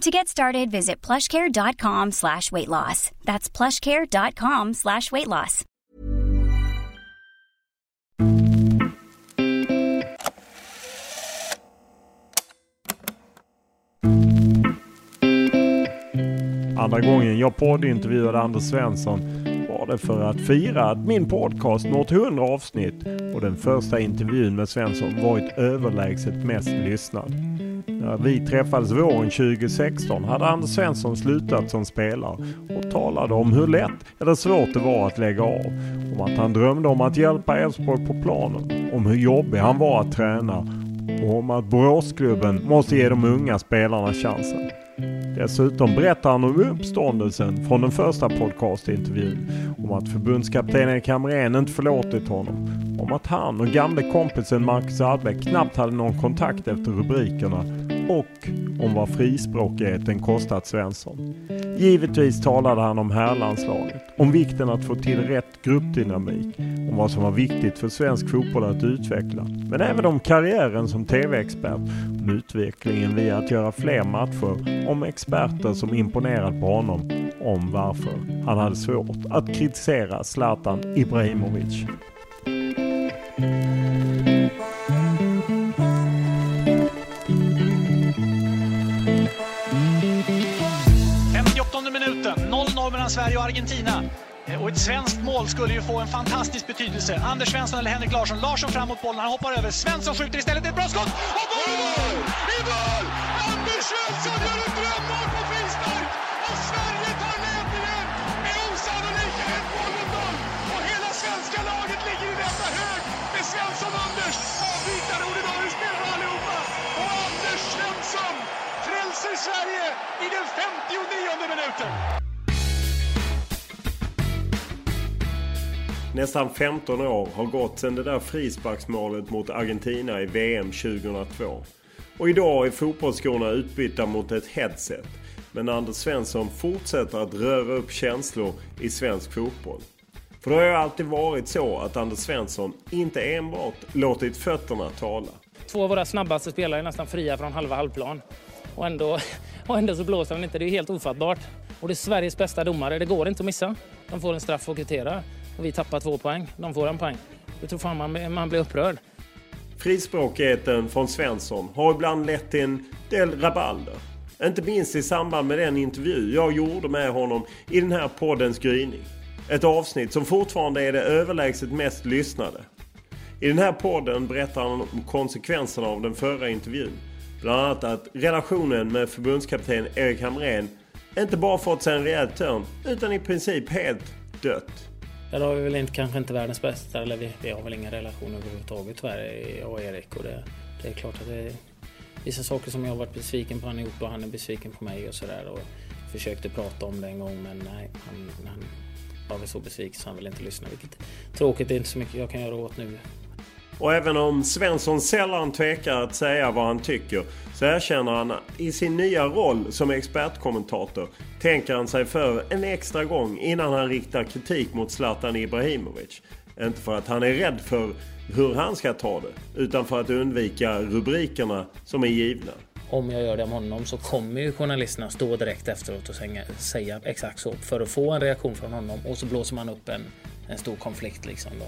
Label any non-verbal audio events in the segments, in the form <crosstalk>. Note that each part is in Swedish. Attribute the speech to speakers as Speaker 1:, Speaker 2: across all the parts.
Speaker 1: To get started, visit plushcare.com slash weight loss. That's plushcare.com slash weight loss.
Speaker 2: Andra gången jag poddintervjuade Anders Svensson var det för att fira att min podcast nått 100 avsnitt och den första intervjun med Svensson varit överlägset mest lyssnad. När vi träffades våren 2016 hade Anders Svensson slutat som spelare och talade om hur lätt eller svårt det var att lägga av. Om att han drömde om att hjälpa Elfsborg på planen. Om hur jobbig han var att träna och om att Boråsklubben måste ge de unga spelarna chansen. Dessutom berättar han om uppståndelsen från den första podcastintervjun. Om att förbundskaptenen Kamrén inte förlåtit honom. Om att han och gamle kompisen Marcus Albeck knappt hade någon kontakt efter rubrikerna. Och om vad frispråkigheten kostat Svensson. Givetvis talade han om herrlandslaget, om vikten att få till rätt gruppdynamik, om vad som var viktigt för svensk fotboll att utveckla. Men även om karriären som TV-expert, om utvecklingen via att göra fler matcher, om experter som imponerat på honom, om varför han hade svårt att kritisera Zlatan Ibrahimovic.
Speaker 3: Minuten, 0-0 mellan Sverige och Argentina. Eh, och ett svenskt mål skulle ju få en fantastisk betydelse. Anders Svensson eller Henrik Larsson. Larsson fram mot bollen, han hoppar över. Svensson skjuter istället, ett bra skott! Och mål! i mål! I mål! Anders Svensson gör ett drömmål på frispark! Och Sverige tar ledningen med osannolika 1-0! Och hela svenska laget ligger i detta hög med Svensson och Anders. Avbytare, ordinarie spelare allihopa. Och Anders Svensson frälser Sverige i den 59 minuten.
Speaker 2: Nästan 15 år har gått sedan det där frisparksmålet mot Argentina i VM 2002. Och idag är fotbollsskorna utbytta mot ett headset. Men Anders Svensson fortsätter att röra upp känslor i svensk fotboll. För det har ju alltid varit så att Anders Svensson inte enbart låtit fötterna tala.
Speaker 4: Två av våra snabbaste spelare är nästan fria från halva halvplan. Och ändå, <laughs> och ändå så blåser han inte. Det är helt ofattbart. Och det är Sveriges bästa domare. Det går inte att missa. De får en straff och kvittera. Och vi tappar två poäng. De får en poäng. Jag tror fan man, man blir upprörd.
Speaker 2: Frispråkigheten från Svensson har ibland lett till en del rabalder. Inte minst i samband med den intervju jag gjorde med honom i den här poddens gryning. Ett avsnitt som fortfarande är det överlägset mest lyssnade. I den här podden berättar han om konsekvenserna av den förra intervjun. Bland annat att relationen med förbundskapten Erik Hamrén inte bara fått sig en rejäl törn utan i princip helt dött.
Speaker 4: Ja, då har vi väl inte, kanske inte världens bästa, eller vi, vi har väl ingen relation överhuvudtaget tyvärr, jag och Erik. Och det, det är klart att det är vissa saker som jag har varit besviken på han har gjort och han är besviken på mig och sådär. Och försökte prata om det en gång men nej, han, han var väl så besviken så han vill inte lyssna. Vilket tråkigt, det är inte så mycket jag kan göra åt nu.
Speaker 2: Och även om Svensson sällan tvekar att säga vad han tycker så erkänner han att i sin nya roll som expertkommentator tänker han sig för en extra gång innan han riktar kritik mot Zlatan Ibrahimovic. Inte för att han är rädd för hur han ska ta det, utan för att undvika rubrikerna som är givna.
Speaker 4: Om jag gör det om honom så kommer ju journalisterna stå direkt efteråt och säga exakt så för att få en reaktion från honom och så blåser man upp en, en stor konflikt liksom då.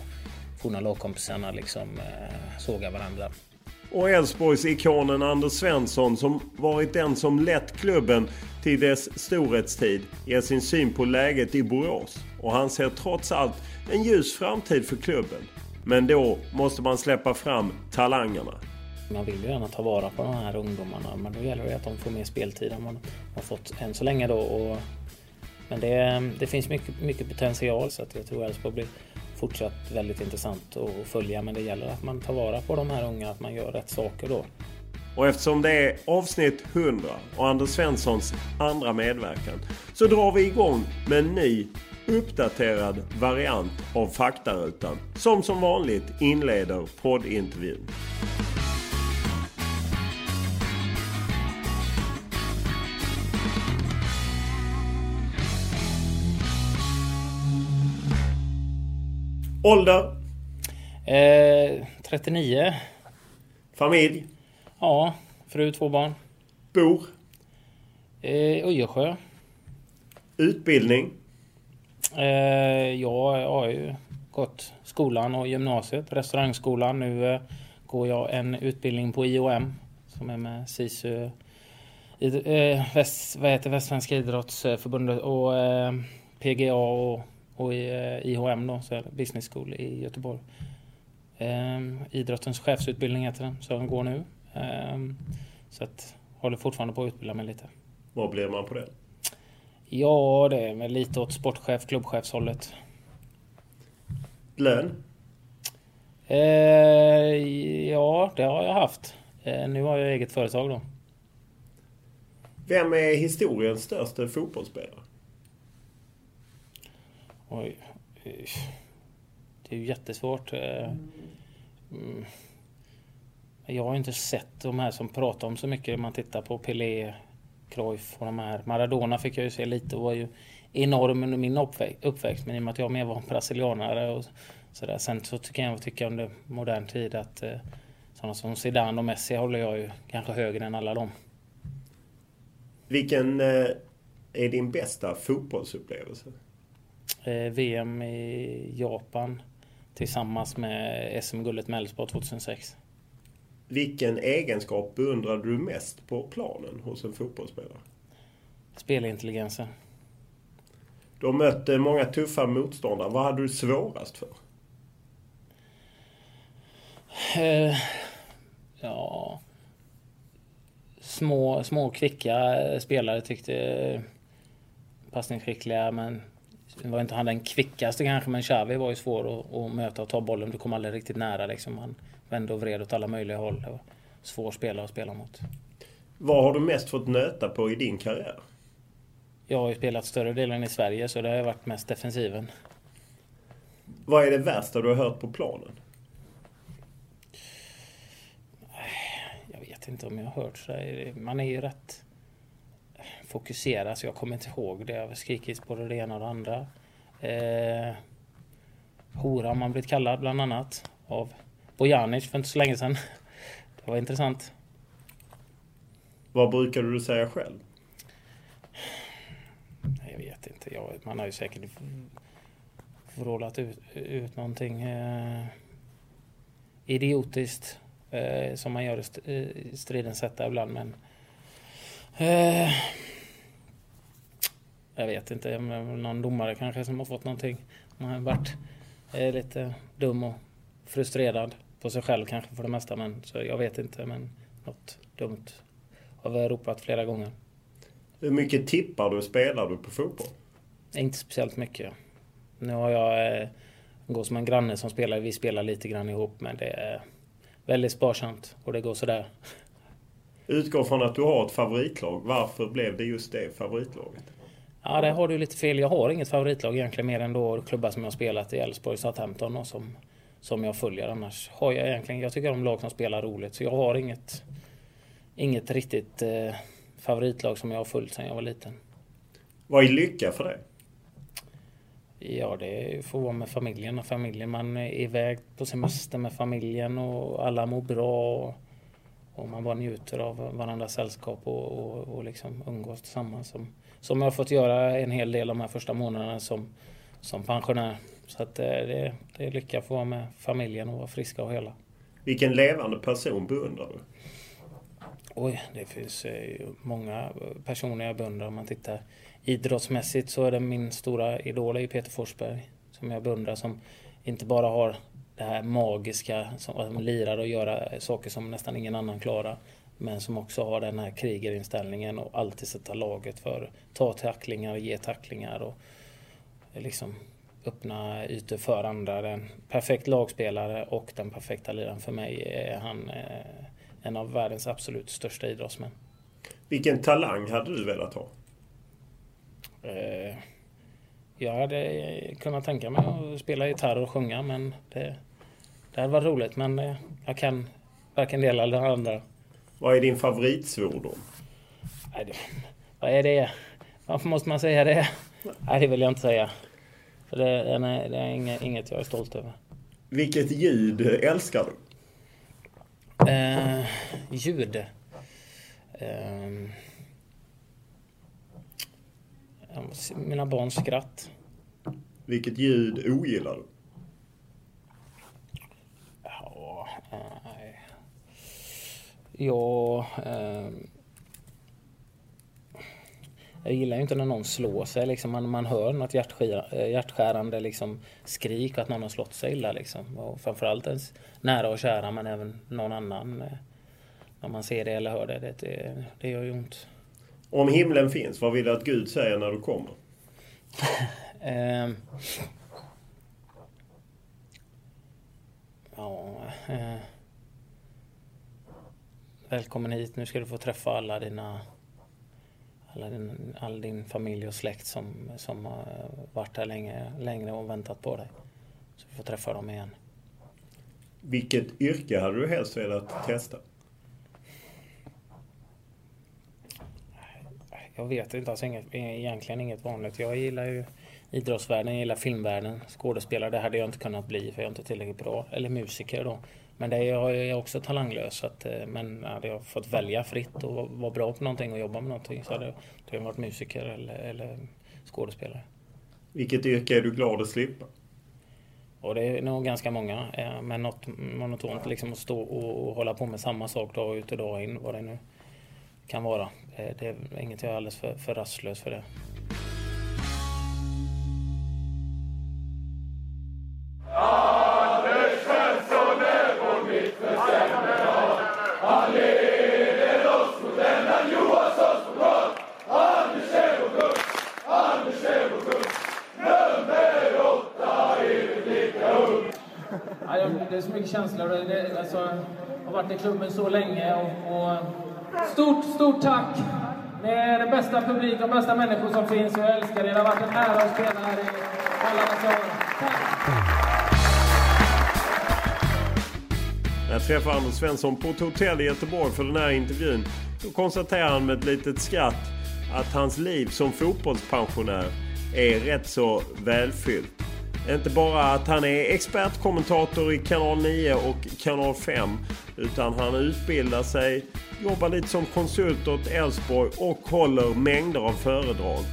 Speaker 4: Forna lagkompisarna liksom eh, sågar varandra.
Speaker 2: Och Elfsborgs-ikonen Anders Svensson som varit den som lett klubben till dess storhetstid ger sin syn på läget i Borås. Och han ser trots allt en ljus framtid för klubben. Men då måste man släppa fram talangerna.
Speaker 4: Man vill ju gärna ta vara på de här ungdomarna men då gäller det att de får mer speltid än man har fått än så länge då. Och, men det, det finns mycket, mycket potential så att jag tror Elfsborg blir fortsatt väldigt intressant att följa men det gäller att man tar vara på de här unga, att man gör rätt saker då.
Speaker 2: Och eftersom det är avsnitt 100 och Anders Svenssons andra medverkan så drar vi igång med en ny uppdaterad variant av faktarutan som som vanligt inleder poddintervjun. Ålder?
Speaker 4: Eh, 39.
Speaker 2: Familj?
Speaker 4: Ja, fru, två barn.
Speaker 2: Bor?
Speaker 4: Eh, Öjersjö.
Speaker 2: Utbildning?
Speaker 4: Eh, jag har ju gått skolan och gymnasiet, restaurangskolan. Nu eh, går jag en utbildning på IOM som är med SISU, eh, Väst, vad heter Västsvenska idrottsförbundet och eh, PGA och, och IHM då, så Business School i Göteborg. idrottens chefsutbildning heter den, så den går nu. så att håller fortfarande på att utbilda mig lite.
Speaker 2: Vad blir man på det?
Speaker 4: Ja, det är väl lite åt sportchef, klubbchefshållet.
Speaker 2: Lön?
Speaker 4: Eh, ja, det har jag haft. Eh, nu har jag eget företag då.
Speaker 2: Vem är historiens största fotbollsspelare?
Speaker 4: Oj. Det är ju jättesvårt. Eh, mm. Jag har inte sett de här som pratar om så mycket. Man tittar på Pelé, Cruyff och de här. Maradona fick jag ju se lite och var ju enorm under min uppväxt. Men i och med att jag mer var brasilianare och sådär. Sen så kan jag tycka under modern tid att eh, sådana som Zidane och Messi håller jag ju kanske högre än alla dem.
Speaker 2: Vilken eh, är din bästa fotbollsupplevelse?
Speaker 4: Eh, VM i Japan tillsammans med SM-guldet med Elfsborg 2006.
Speaker 2: Vilken egenskap beundrar du mest på planen hos en fotbollsspelare?
Speaker 4: Spelintelligensen.
Speaker 2: Du har mött eh, många tuffa motståndare. Vad hade du svårast för?
Speaker 4: Uh, ja... Små, små kvicka spelare tyckte passningsskickliga men var inte han den kvickaste kanske men Xavi var ju svår att, att möta och ta bollen. Du kom aldrig riktigt nära liksom. Han, vände och vred åt alla möjliga håll. Det var svår spelare att spela mot.
Speaker 2: Vad har du mest fått nöta på i din karriär?
Speaker 4: Jag har ju spelat större delen i Sverige så det har varit mest defensiven.
Speaker 2: Vad är det värsta du har hört på planen?
Speaker 4: Jag vet inte om jag har hört så. Man är ju rätt fokuserad så jag kommer inte ihåg det. Jag har skrikit både det ena och det andra. Eh, hora har man blivit kallad bland annat av Bojanic för inte så länge sedan. <laughs> Det var intressant.
Speaker 2: Vad brukade du säga själv?
Speaker 4: Jag vet inte. Jag, man har ju säkert vrålat ut, ut någonting eh, idiotiskt eh, som man gör i stridens hetta ibland. Men eh, jag vet inte. Någon domare kanske som har fått någonting. Man har varit eh, lite dum och frustrerad på sig själv kanske för det mesta. Men så jag vet inte. Men något dumt har vi ropat flera gånger.
Speaker 2: Hur mycket tippar du spelar du på fotboll?
Speaker 4: Inte speciellt mycket. Nu har jag eh, går som en granne som spelar. Vi spelar lite grann ihop men det är väldigt sparsamt och det går sådär.
Speaker 2: Utgår från att du har ett favoritlag. Varför blev det just det favoritlaget?
Speaker 4: Ja, det har du lite fel. Jag har inget favoritlag egentligen mer än då klubbar som jag har spelat i Elfsborg, Southampton och som som jag följer. Annars har jag egentligen, jag tycker om lag som spelar roligt. Så jag har inget, inget riktigt eh, favoritlag som jag har följt sedan jag var liten.
Speaker 2: Vad är lycka för dig?
Speaker 4: Ja, det får vara med familjen och familjen. Man är iväg på semester med familjen och alla mår bra. Och, och man bara njuter av varandras sällskap och, och, och liksom umgås tillsammans. Som, som jag har fått göra en hel del de här första månaderna som, som pensionär. Så att eh, det, det är lycka att få vara med familjen och vara friska och hela.
Speaker 2: Vilken levande person beundrar du?
Speaker 4: Oj, det finns eh, många personer jag beundrar om man tittar idrottsmässigt så är det min stora idol är Peter Forsberg som jag beundrar som inte bara har det här magiska som att lirar och göra saker som nästan ingen annan klarar. Men som också har den här krigerinställningen och alltid sätta laget för ta tacklingar, ge tacklingar och liksom öppna ytor för andra. Den perfekt lagspelare och den perfekta liraren. För mig är han eh, en av världens absolut största idrottsmän.
Speaker 2: Vilken talang hade du velat ha?
Speaker 4: Eh, jag hade kunnat tänka mig att spela gitarr och sjunga men det, det hade varit roligt. Men eh, jag kan varken det eller det andra.
Speaker 2: Vad är din favoritsvordom?
Speaker 4: Vad är det? Varför måste man säga det? Nej, det vill jag inte säga. För det, nej, det är inget, jag är stolt över.
Speaker 2: Vilket ljud älskar du?
Speaker 4: Eh, ljud. Eh, mina barns skratt.
Speaker 2: Vilket ljud ogillar du?
Speaker 4: Ja, nej. Ja, eh, jag gillar ju inte när någon slår sig. Liksom. Man, man hör något hjärtskär, hjärtskärande liksom, skrik att någon har slått sig illa. Liksom. Och framförallt ens nära och kära men även någon annan. Eh, när man ser det eller hör det. Det, det, det gör ju ont.
Speaker 2: Om himlen finns, vad vill du att Gud säger när du kommer? <laughs>
Speaker 4: eh, ja, eh, välkommen hit. Nu ska du få träffa alla dina alla din, all din familj och släkt som, som har varit här länge, längre och väntat på dig. Så du får träffa dem igen.
Speaker 2: Vilket yrke hade du helst velat testa?
Speaker 4: Jag vet inte, alltså inget, egentligen inget vanligt. Jag gillar ju idrottsvärlden, jag gillar filmvärlden. Skådespelare, det hade jag inte kunnat bli för jag är inte tillräckligt bra. Eller musiker då. Men det är jag är också talanglös. Så att, eh, men hade jag fått välja fritt och vara bra på någonting och jobba med någonting så hade jag varit musiker eller, eller skådespelare.
Speaker 2: Vilket yrke är du glad att slippa?
Speaker 4: Och det är nog ganska många. Eh, men något monotont liksom att stå och hålla på med samma sak dag ut och dag in. Vad det nu kan vara. Eh, det är inget jag är alldeles för, för rastlös för det.
Speaker 5: Klubben så länge och, och Stort, stort tack! Ni är den bästa publik och bästa människor som finns. Jag älskar er. Det har varit en ära att spela här i alla dessa år. Tack!
Speaker 2: När jag träffade Anders Svensson på ett hotell i Göteborg för den här intervjun då konstaterar han med ett litet skratt att hans liv som fotbollspensionär är rätt så välfyllt. Inte bara att han är expertkommentator i kanal 9 och kanal 5 utan han utbildar sig, jobbar lite som konsult åt Elfsborg och håller mängder av föredrag.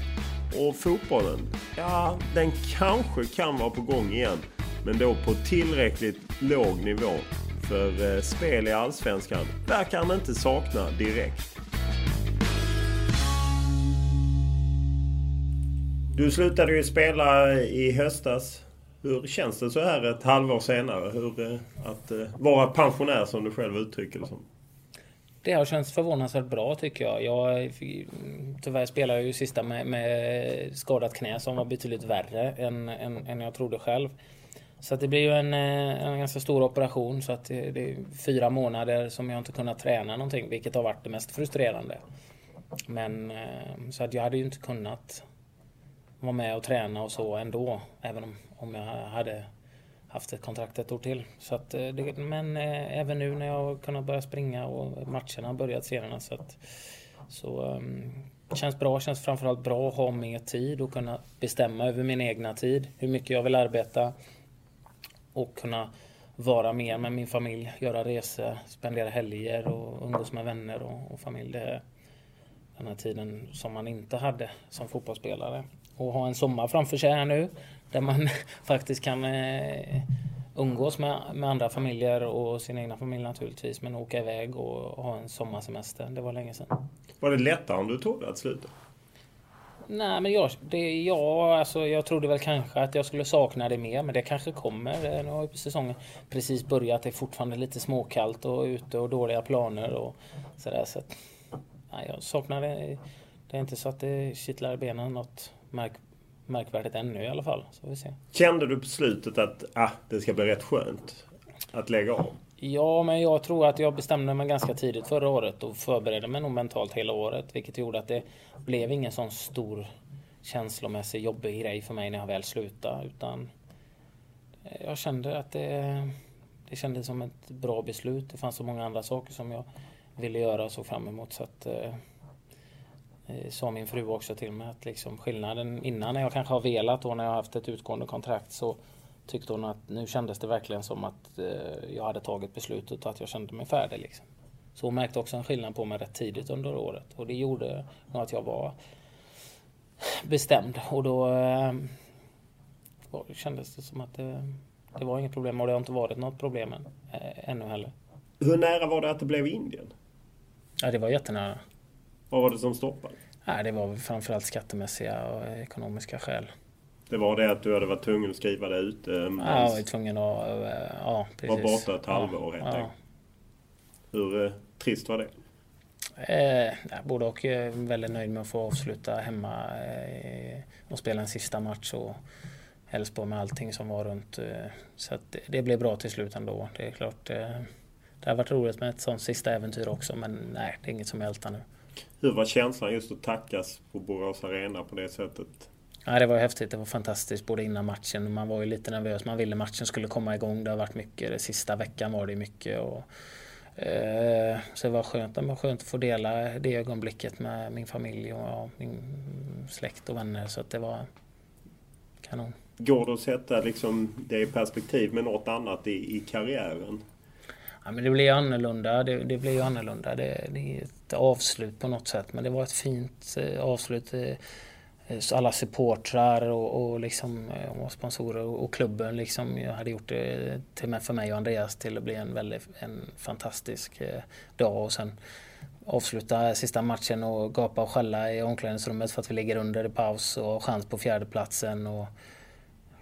Speaker 2: Och fotbollen, ja den kanske kan vara på gång igen. Men då på tillräckligt låg nivå. För eh, spel i Allsvenskan verkar han inte sakna direkt. Du slutade ju spela i höstas. Hur känns det så här ett halvår senare? Hur, eh, att eh, vara pensionär som du själv uttrycker det som?
Speaker 4: Det har känts förvånansvärt bra tycker jag. jag eh, tyvärr spelade jag ju sista med, med skadat knä som var betydligt värre än, än, än jag trodde själv. Så det blir ju en, en ganska stor operation så att det, det, är fyra månader som jag inte kunnat träna någonting vilket har varit det mest frustrerande. Men så att jag hade ju inte kunnat vara med och träna och så ändå. Även om, om jag hade haft ett kontrakt ett år till. Så att, eh, det, men eh, även nu när jag har kunnat börja springa och matcherna har börjat senare så att så um, känns bra, känns framförallt bra att ha mer tid och kunna bestämma över min egna tid. Hur mycket jag vill arbeta och kunna vara mer med min familj, göra resor, spendera helger och umgås med vänner och, och familj. Det är den här tiden som man inte hade som fotbollsspelare. Och ha en sommar framför sig här nu där man <laughs> faktiskt kan eh, umgås med, med andra familjer och sin egna familj naturligtvis. Men åka iväg och ha en sommarsemester. Det var länge sedan.
Speaker 2: Var det lättare om du trodde att sluta?
Speaker 4: Nej, men jag, det, ja, alltså, jag trodde väl kanske att jag skulle sakna det mer, men det kanske kommer. Nu har ju säsongen precis börjat. Det är fortfarande lite småkallt och ute och dåliga planer och sådär. Så att, nej, jag saknar det. Det är inte så att det kittlar i benen något märk, märkvärdigt ännu i alla fall. Så vi se.
Speaker 2: Kände du på slutet att ah, det ska bli rätt skönt att lägga av?
Speaker 4: Ja, men jag tror att jag bestämde mig ganska tidigt förra året och förberedde mig nog mentalt hela året. Vilket gjorde att det blev ingen sån stor känslomässig jobbig grej för mig när jag väl slutade. Utan jag kände att det, det kändes som ett bra beslut. Det fanns så många andra saker som jag ville göra och såg fram emot. Så att, eh, sa min fru också till mig att liksom skillnaden innan när jag kanske har velat och när jag har haft ett utgående kontrakt så tyckte hon att nu kändes det verkligen som att eh, jag hade tagit beslutet och att jag kände mig färdig. Liksom. Så hon märkte också en skillnad på mig rätt tidigt under året och det gjorde nog att jag var bestämd och då eh, kändes det som att det, det, var inget problem och det har inte varit något problem än, ännu heller.
Speaker 2: Hur nära var det att det blev Indien?
Speaker 4: Ja, det var jättenära.
Speaker 2: Vad var det som stoppade?
Speaker 4: Nej, det var framförallt skattemässiga och ekonomiska skäl.
Speaker 2: Det var det att du hade varit tvungen att skriva det ut?
Speaker 4: Eh, ja, jag var tvungen att... Eh, ja,
Speaker 2: precis. Var borta ett halvår ja, helt ja. Hur eh, trist var det?
Speaker 4: Eh, både och. Är väldigt nöjd med att få avsluta hemma eh, och spela en sista match och Elfsborg med allting som var runt. Eh, så att det, det blev bra till slut ändå. Det är klart. Eh, det har varit roligt med ett sånt sista äventyr också men nej, det är inget som jag ältar nu.
Speaker 2: Hur var känslan just att tackas på Borås Arena på det sättet?
Speaker 4: Ja, det var häftigt. Det var fantastiskt både innan matchen. Man var ju lite nervös. Man ville matchen skulle komma igång. Det har varit mycket. Den sista veckan var det mycket. Och, eh, så det var skönt. Det var skönt att få dela det ögonblicket med min familj och ja, min släkt och vänner. Så det var kanon.
Speaker 2: Går det att sätta liksom det i perspektiv med något annat i, i karriären?
Speaker 4: Ja, men det blir ju annorlunda. Det, det blir ju annorlunda. Det, det, är ett avslut på något sätt. Men det var ett fint eh, avslut. Eh, eh alla supportrar och, och, liksom, eh, och sponsorer och, och klubben liksom, jag hade gjort det till med för mig och Andreas till att bli en väldigt en fantastisk dag och sen avsluta sista matchen och gapa och skälla i omklädningsrummet för att vi ligger under i paus och har chans på fjärdeplatsen. Och,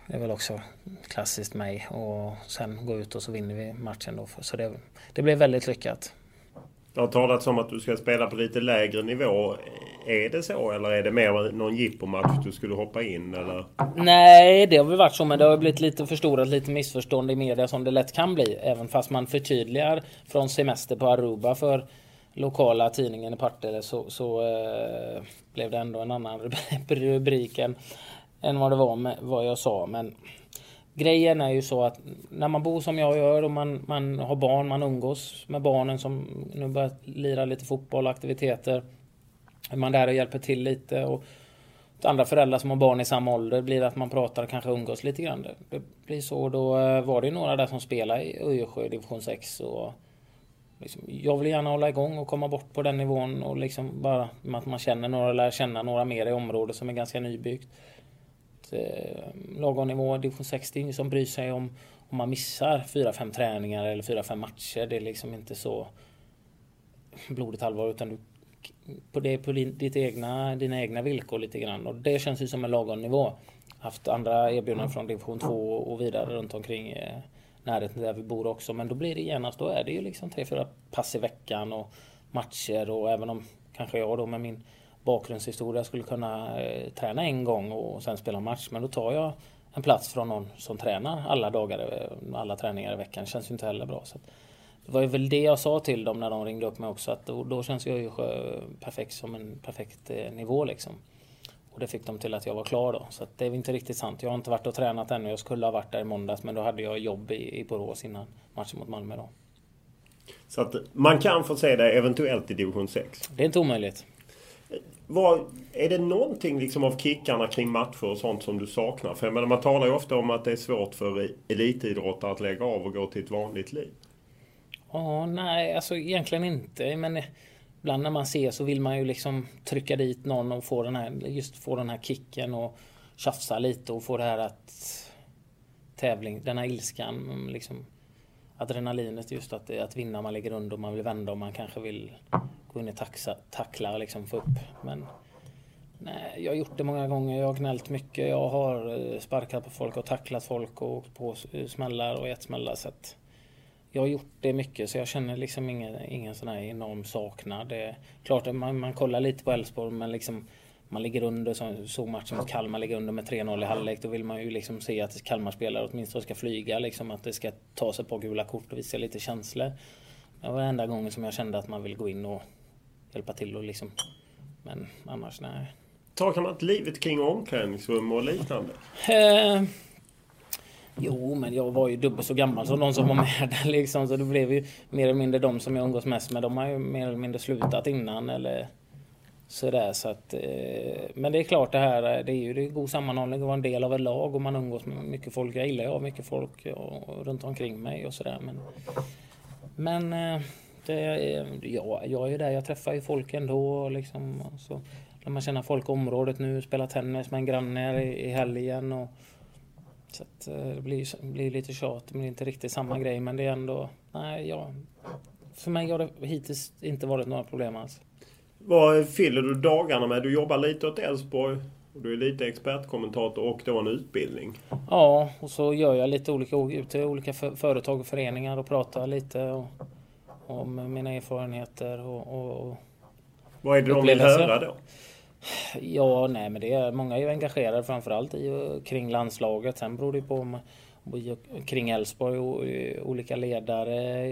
Speaker 4: det är väl också klassiskt mig. Och sen gå ut och så vinner vi matchen då. Så det, det blev väldigt lyckat.
Speaker 2: Det har talats om att du ska spela på lite lägre nivå. Är det så eller är det mer någon jippomatch du skulle hoppa in eller?
Speaker 4: Nej, det har väl varit så men det har blivit lite förstorat, lite missförstånd i media som det lätt kan bli. Även fast man förtydligar från semester på Aruba för lokala tidningen i Partille så, så eh, blev det ändå en annan <laughs> rubrik än än vad det var med vad jag sa. Men grejen är ju så att när man bor som jag gör och man, man har barn, man umgås med barnen som nu börjar lira lite fotboll, aktiviteter. Är man där och hjälper till lite och andra föräldrar som har barn i samma ålder blir att man pratar och kanske umgås lite grann. Det blir så. Då eh, var det några där som spelade i Öjersjö division 6 och liksom, jag vill gärna hålla igång och komma bort på den nivån och liksom bara att man känner några, lär känna några mer i området som är ganska nybyggt eh, lagom nivå, division 6, det är ingen som bryr sig om om man missar 4-5 träningar eller 4-5 matcher. Det är liksom inte så blodigt allvar utan du, på det är på ditt egna, dina egna villkor lite grann. Och det känns ju som en lagom nivå. Haft andra erbjudanden från division 2 och vidare runt omkring eh, närheten där vi bor också. Men då blir det genast, då är det ju liksom 3-4 pass i veckan och matcher och även om kanske jag då med min bakgrundshistoria skulle kunna eh, träna en gång och sen spela match. Men då tar jag en plats från någon som tränar alla dagar, eh, alla träningar i veckan. Det känns ju inte heller bra. Så det var ju väl det jag sa till dem när de ringde upp mig också. Att då, då känns jag ju perfekt som en perfekt eh, nivå liksom. Och det fick dem till att jag var klar då. Så det är inte riktigt sant. Jag har inte varit och tränat ännu. Jag skulle ha varit där i måndags men då hade jag jobb i, i Borås innan matchen mot Malmö då.
Speaker 2: Så att man kan få se det eventuellt i division 6?
Speaker 4: Det är inte omöjligt.
Speaker 2: Var, är det någonting liksom av kickarna kring matcher och sånt som du saknar? För menar, man talar ju ofta om att det är svårt för e- elitidrottare att lägga av och gå till ett vanligt liv.
Speaker 4: Ja, nej, alltså egentligen inte. Men ibland när man ser så vill man ju liksom trycka dit någon och få den här, just få den här kicken och tjafsa lite och få det här att tävling, den här ilskan, liksom adrenalinet just att, att vinna, man ligger under, man vill vända och man kanske vill gå in i taxa, tackla och liksom få upp. Men nej, jag har gjort det många gånger, jag har gnällt mycket, jag har eh, sparkat på folk och tacklat folk och åkt på eh, smällar och gett smällar. Så att, jag har gjort det mycket så jag känner liksom ingen, ingen sån här enorm saknad. Det är klart att man, man kollar lite på Elfsborg men liksom man ligger under, som såg matchen mot Kalmar, ligger under med 3-0 i halvlek. Då vill man ju liksom se att Kalmar-spelare åtminstone ska flyga. Liksom att det ska ta sig på gula kort och visa lite känslor. Det var enda gången som jag kände att man vill gå in och hjälpa till och liksom... Men annars, nej.
Speaker 2: Tar man inte livet kring omklädningsrum och liknande?
Speaker 4: Eh, Jo, men jag var ju dubbelt så gammal som de som var med där liksom. Så det blev ju mer eller mindre de som jag umgås mest med. De har ju mer eller mindre slutat innan eller sådär. Så att, eh, men det är klart det här, eh, det är ju det är god sammanhållning att vara en del av ett lag och man umgås med mycket folk. Jag gillar ju mycket folk eh, och, runt omkring mig och sådär. Men, men det, ja, jag är ju där, jag träffar ju folk ändå. Liksom, så lär man känna folk i området nu, spelar tennis med en granne i, i helgen. Och, så att, det blir, blir lite tjat, det blir inte riktigt samma grej men det är ändå... Nej, ja, för mig har det hittills inte varit några problem alls.
Speaker 2: Vad fyller du dagarna med? Du jobbar lite åt Elfsborg. Du är lite expertkommentator och du har en utbildning.
Speaker 4: Ja, och så gör jag lite olika, ut till olika företag och föreningar och pratar lite och, om mina erfarenheter och, och
Speaker 2: Vad är det de vill höra då?
Speaker 4: Ja, nej men det är många är ju engagerade framförallt i kring landslaget. Sen beror det på om kring Elfsborg och olika ledare,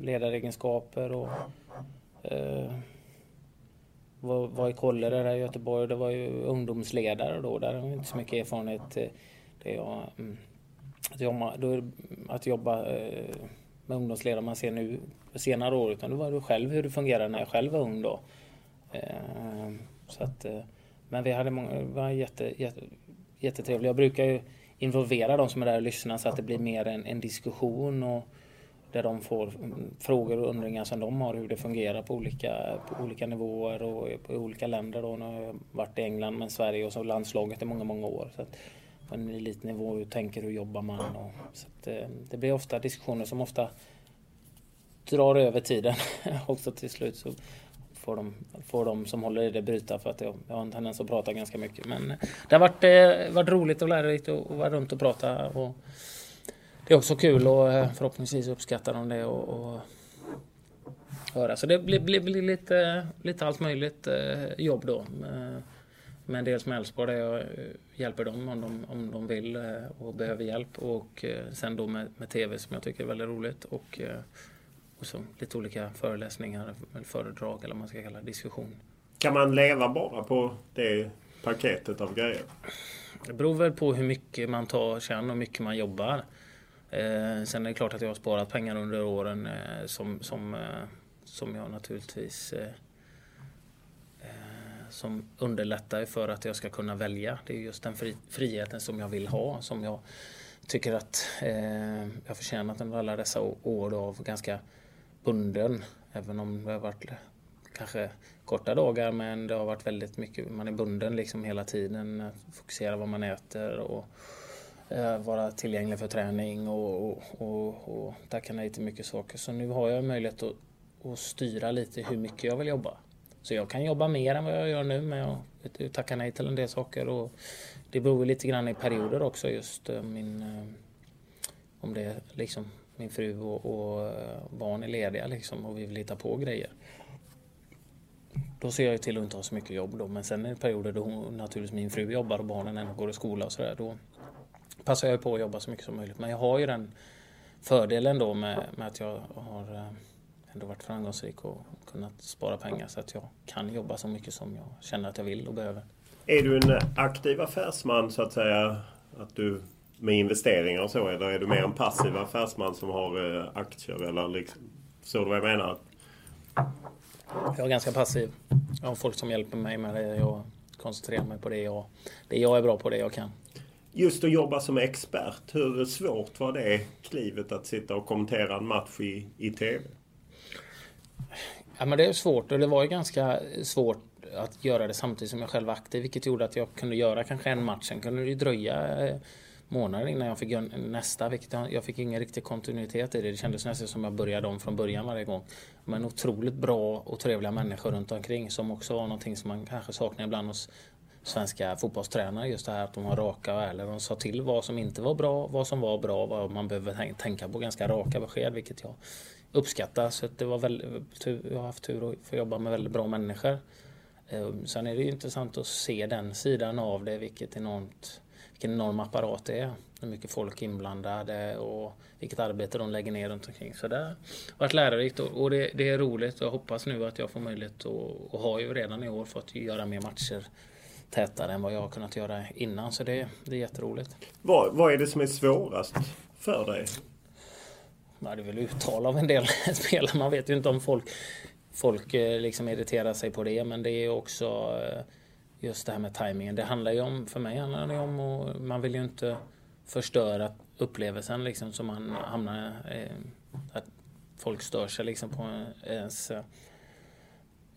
Speaker 4: ledaregenskaper och eh, var, var i Kolle där i Göteborg, det var ju ungdomsledare då. Där har jag inte så mycket erfarenhet. Eh, det jag, mm. att jobba, då att jobba eh, med ungdomsledare man ser nu senare år. Utan det var det själv hur det fungerade när jag själv var ung då. Eh, så att, men vi hade många, var jätte, jätte, jättetrevligt. Jag brukar ju involvera de som är där och lyssnar så att det blir mer en, en diskussion och där de får frågor och undringar som de har hur det fungerar på olika, på olika nivåer och på olika länder. Då. Nu har jag varit i England men Sverige och så landslaget i många, många år. Så att på en elitnivå, hur tänker hur jobbar man? Och, så att, eh, det blir ofta diskussioner som ofta drar över tiden <laughs> också till slut. Så får de, får de som håller i det bryta för att jag, jag har en tendens att prata ganska mycket. Men eh, det har varit, eh, varit roligt och lärorikt att vara runt och prata. Och det är också kul och eh, förhoppningsvis uppskattar de det och, och höra. Så det blir, blir, blir, lite, lite allt möjligt eh, jobb då. Men dels med Elfsborg där jag hjälper dem om de, om de vill och behöver hjälp. Och sen då med, med TV som jag tycker är väldigt roligt. Och och så lite olika föreläsningar, eller föredrag eller vad man ska kalla diskussion.
Speaker 2: Kan man leva bara på det paketet av grejer?
Speaker 4: Det beror väl på hur mycket man tar känn och hur mycket man jobbar. Eh, sen är det klart att jag har sparat pengar under åren eh, som, som, eh, som jag naturligtvis eh, eh, som underlättar för att jag ska kunna välja. Det är just den fri, friheten som jag vill ha som jag tycker att eh, jag förtjänat under alla dessa år av ganska bunden. Även om det har varit kanske korta dagar men det har varit väldigt mycket, man är bunden liksom hela tiden. Fokusera vad man äter och Eh, vara tillgänglig för träning och, och, och, och tacka nej till mycket saker. Så nu har jag möjlighet att, att styra lite hur mycket jag vill jobba. Så jag kan jobba mer än vad jag gör nu men jag tackar nej till en del saker. Och det beror lite grann i perioder också just eh, min... Eh, om det liksom min fru och, och barn är lediga liksom och vi vill hitta på grejer. Då ser jag till att inte ha så mycket jobb då. Men sen är det perioder då hon, naturligtvis min fru jobbar och barnen ändå går i skola och sådär. Då passar jag på att jobba så mycket som möjligt. Men jag har ju den fördelen då med, med att jag har eh, ändå varit framgångsrik och kunnat spara pengar så att jag kan jobba så mycket som jag känner att jag vill och behöver.
Speaker 2: Är du en aktiv affärsman så att säga? Att du med investeringar och så eller är du mer en passiv affärsman som har eh, aktier eller liksom? Förstår du vad jag menar?
Speaker 4: Jag är ganska passiv. Jag har folk som hjälper mig med det. Jag koncentrerar mig på det jag, det jag är bra på, det jag kan.
Speaker 2: Just att jobba som expert, hur svårt var det klivet att sitta och kommentera en match i, i TV?
Speaker 4: Ja, men det är svårt och det var ju ganska svårt att göra det samtidigt som jag själv var aktiv, vilket gjorde att jag kunde göra kanske en match. Sen kunde det ju dröja eh, månader innan jag fick göra nästa, vilket jag, jag fick ingen riktig kontinuitet i det. Det kändes nästan som jag började om från början varje gång. Men otroligt bra och trevliga människor runt omkring som också var någonting som man kanske saknar ibland hos svenska fotbollstränare. Just det här att de var raka och ärliga. De sa till vad som inte var bra, vad som var bra, vad man behöver tänka på. Ganska raka besked, vilket jag uppskattar. Så det var väldigt, jag har haft tur att få jobba med väldigt bra människor. Ehm, sen är det ju intressant att se den sidan av det, vilket enormt, vilken enorm apparat det är. Hur mycket folk inblandade och vilket arbete de lägger ner runt omkring. Så det har varit lärorikt och det, det är roligt och jag hoppas nu att jag får möjlighet att, och har ju redan i år fått göra mer matcher tätare än vad jag har kunnat göra innan. Så det, det är jätteroligt.
Speaker 2: Vad, vad är det som är svårast för dig?
Speaker 4: Ja, det är väl uttal av en del <laughs> spelare. Man vet ju inte om folk, folk eh, liksom irriterar sig på det. Men det är också eh, just det här med tajmingen. Det handlar ju om, för mig handlar det om och man vill ju inte förstöra upplevelsen liksom så man hamnar eh, att folk stör sig liksom på ens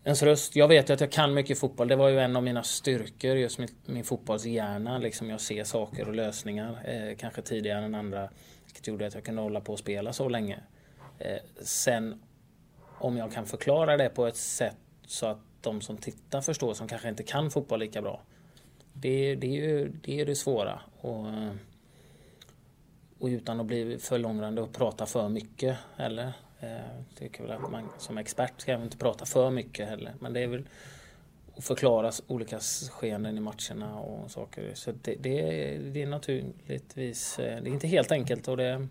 Speaker 4: ens röst. Jag vet ju att jag kan mycket fotboll. Det var ju en av mina styrkor, just min, min fotbollshjärna. Liksom jag ser saker och lösningar, eh, kanske tidigare än andra. Vilket gjorde att jag kunde hålla på och spela så länge. Eh, sen om jag kan förklara det på ett sätt så att de som tittar förstår, som kanske inte kan fotboll lika bra. Det, det är ju det, är det svåra. Och, och utan att bli för långrandig och prata för mycket heller. Jag tycker väl att man som expert ska inte prata för mycket heller. Men det är väl att förklara olika skeenden i matcherna och saker. Så det, det, det är naturligtvis, eh, det är inte helt enkelt och det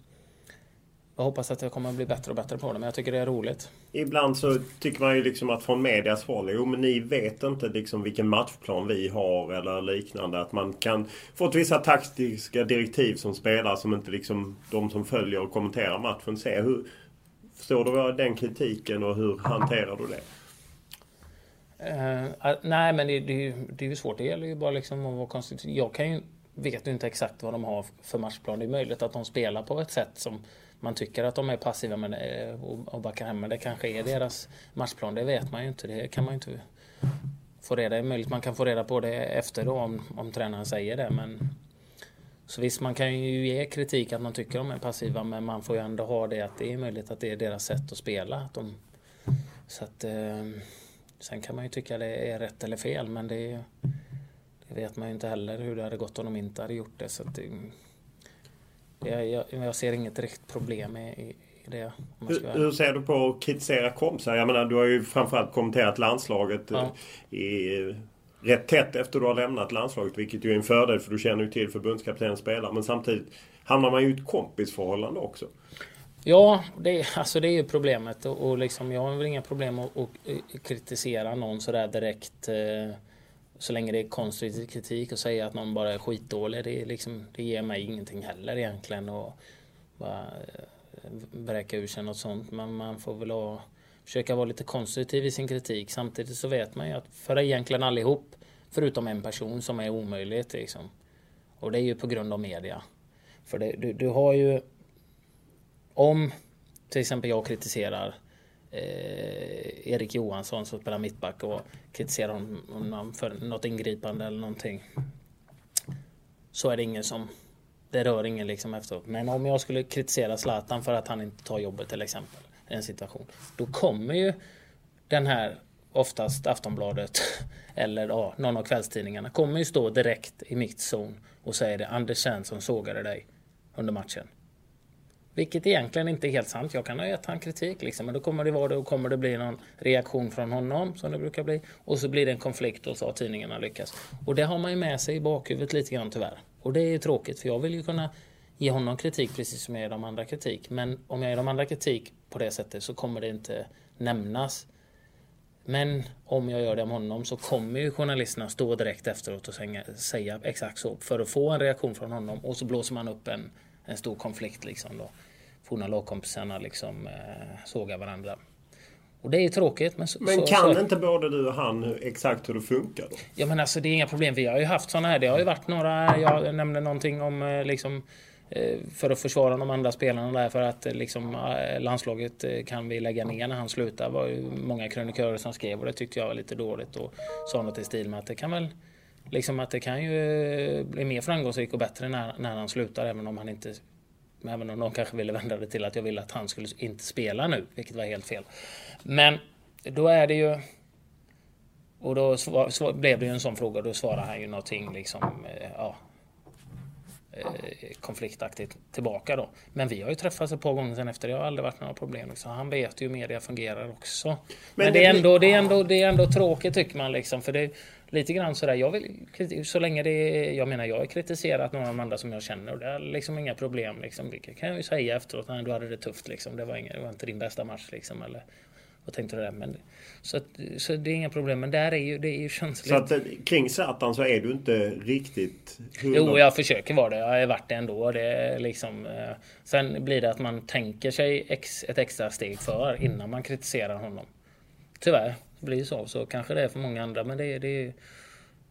Speaker 4: jag hoppas att jag kommer att bli bättre och bättre på det, men jag tycker det är roligt.
Speaker 2: Ibland så tycker man ju liksom att från medias håll, jo men ni vet inte liksom vilken matchplan vi har eller liknande. Att man kan få ett vissa taktiska direktiv som spelare som inte liksom de som följer och kommenterar matchen ser. Hur, Förstår du den kritiken och hur hanterar du det?
Speaker 4: Uh, nej, men det, det, det är ju svårt. Det gäller ju bara liksom att vara konstigt. Jag kan ju, vet ju inte exakt vad de har för matchplan. Det är möjligt att de spelar på ett sätt som man tycker att de är passiva med eh, och, och backar hem. Men det kanske är deras matchplan. Det vet man ju inte. Det kan man ju inte få reda på. Det är möjligt man kan få reda på det efter då om, om tränaren säger det. Men så visst, man kan ju ge kritik att man tycker de är passiva, men man får ju ändå ha det att det är möjligt att det är deras sätt att spela. Att de, så att, eh, sen kan man ju tycka det är rätt eller fel, men det, det vet man ju inte heller hur det hade gått om de inte hade gjort det. Så det, jag, jag, jag ser inget riktigt problem i, i det.
Speaker 2: Hur, hur, ser du på att kritisera kompisar? Jag menar, du har ju framförallt kommenterat landslaget ja. i rätt tätt efter du har lämnat landslaget. Vilket ju är en fördel för du känner ju till förbundskaptenens spelare. Men samtidigt hamnar man ju i ett kompisförhållande också.
Speaker 4: Ja, det, alltså det är ju problemet. Och, och liksom, jag har väl inga problem att, att eh, kritisera någon sådär direkt. Eh, så länge det är konstruktiv kritik och säga att någon bara är skitdålig. Det, är liksom, det ger mig ingenting heller egentligen. Och bara eh, ur sig något sånt. Men man får väl ha försöka vara lite konstruktiv i sin kritik. Samtidigt så vet man ju att för egentligen allihop, förutom en person som är omöjligt liksom. Och det är ju på grund av media. För det, du, du har ju... Om till exempel jag kritiserar eh, Erik Johansson som spelar mittback och kritiserar honom för något ingripande eller någonting. Så är det ingen som... Det rör ingen liksom efteråt. Men om jag skulle kritisera Zlatan för att han inte tar jobbet till exempel en situation. Då kommer ju den här, oftast Aftonbladet <laughs> eller ja, någon av kvällstidningarna, kommer ju stå direkt i mitt zon och säger det Anders Svensson sågade dig under matchen. Vilket egentligen inte är helt sant. Jag kan ha gett han kritik liksom, men då kommer det vara det och kommer det bli någon reaktion från honom som det brukar bli. Och så blir det en konflikt och så har tidningarna lyckats. Och det har man ju med sig i bakhuvudet lite grann tyvärr. Och det är ju tråkigt för jag vill ju kunna ge honom kritik precis som jag ger de andra kritik. Men om jag ger de andra kritik på det sättet så kommer det inte nämnas Men om jag gör det om honom så kommer ju journalisterna stå direkt efteråt och säga exakt så för att få en reaktion från honom och så blåser man upp en, en stor konflikt liksom då. Forna lagkompisarna liksom eh, sågar varandra. Och det är tråkigt. Men, så,
Speaker 2: men
Speaker 4: så,
Speaker 2: kan
Speaker 4: så,
Speaker 2: inte både du och han exakt hur det funkar då?
Speaker 4: Ja men alltså det är inga problem. Vi har ju haft sådana här. Det har ju varit några, jag nämnde någonting om eh, liksom Eh, för att försvara de andra spelarna där för att eh, liksom, eh, landslaget kan vi lägga ner när han slutar. Det var ju många krönikörer som skrev och det tyckte jag var lite dåligt och sa något i stil med att det kan väl liksom att det kan ju bli mer framgångsrikt och bättre när, när han slutar även om han inte Även om de kanske ville vända det till att jag ville att han skulle inte spela nu, vilket var helt fel. Men då är det ju... Och då svar, svar, blev det ju en sån fråga och då svarade han ju någonting liksom... Ja, konfliktaktigt tillbaka då. Men vi har ju träffats ett par gånger sen efter det har aldrig varit några problem. Liksom. Han vet ju hur media fungerar också. Men, Men det, är ändå, det, är ändå, det är ändå tråkigt tycker man liksom. För det, lite grann sådär, jag vill, så länge det är, jag menar jag har kritiserat några av de andra som jag känner och det är liksom inga problem liksom. Det kan jag ju säga efteråt, nej du hade det tufft liksom, det var, inga, det var inte din bästa match liksom eller vad tänkte du där? Men, så, att, så det är inga problem, men där är ju, det är ju känsligt.
Speaker 2: Så att eh, kring Zlatan så är du inte riktigt...
Speaker 4: Jo, jag försöker vara det. Jag har varit det ändå. Det är liksom, eh, sen blir det att man tänker sig ex, ett extra steg för innan man kritiserar honom. Tyvärr blir så. Så kanske det är för många andra. Men det är, det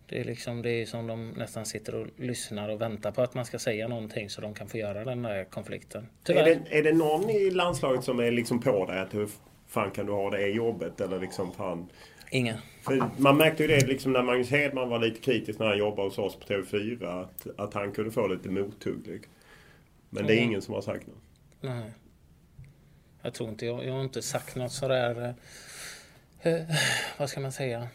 Speaker 4: det är, liksom, det är som de nästan sitter och lyssnar och väntar på att man ska säga någonting så de kan få göra den där konflikten.
Speaker 2: Tyvärr. Är det, är det någon i landslaget som är liksom på dig? Att hur fan kan du ha det jobbet? Eller liksom fan...
Speaker 4: Ingen.
Speaker 2: För man märkte ju det liksom när Magnus Hedman var lite kritisk när han jobbade hos oss på TV4. Att, att han kunde få lite mothugg. Men det är ingen som har sagt något.
Speaker 4: Nej. Jag tror inte, jag, jag har inte sagt något sådär eh, eh, vad ska man säga,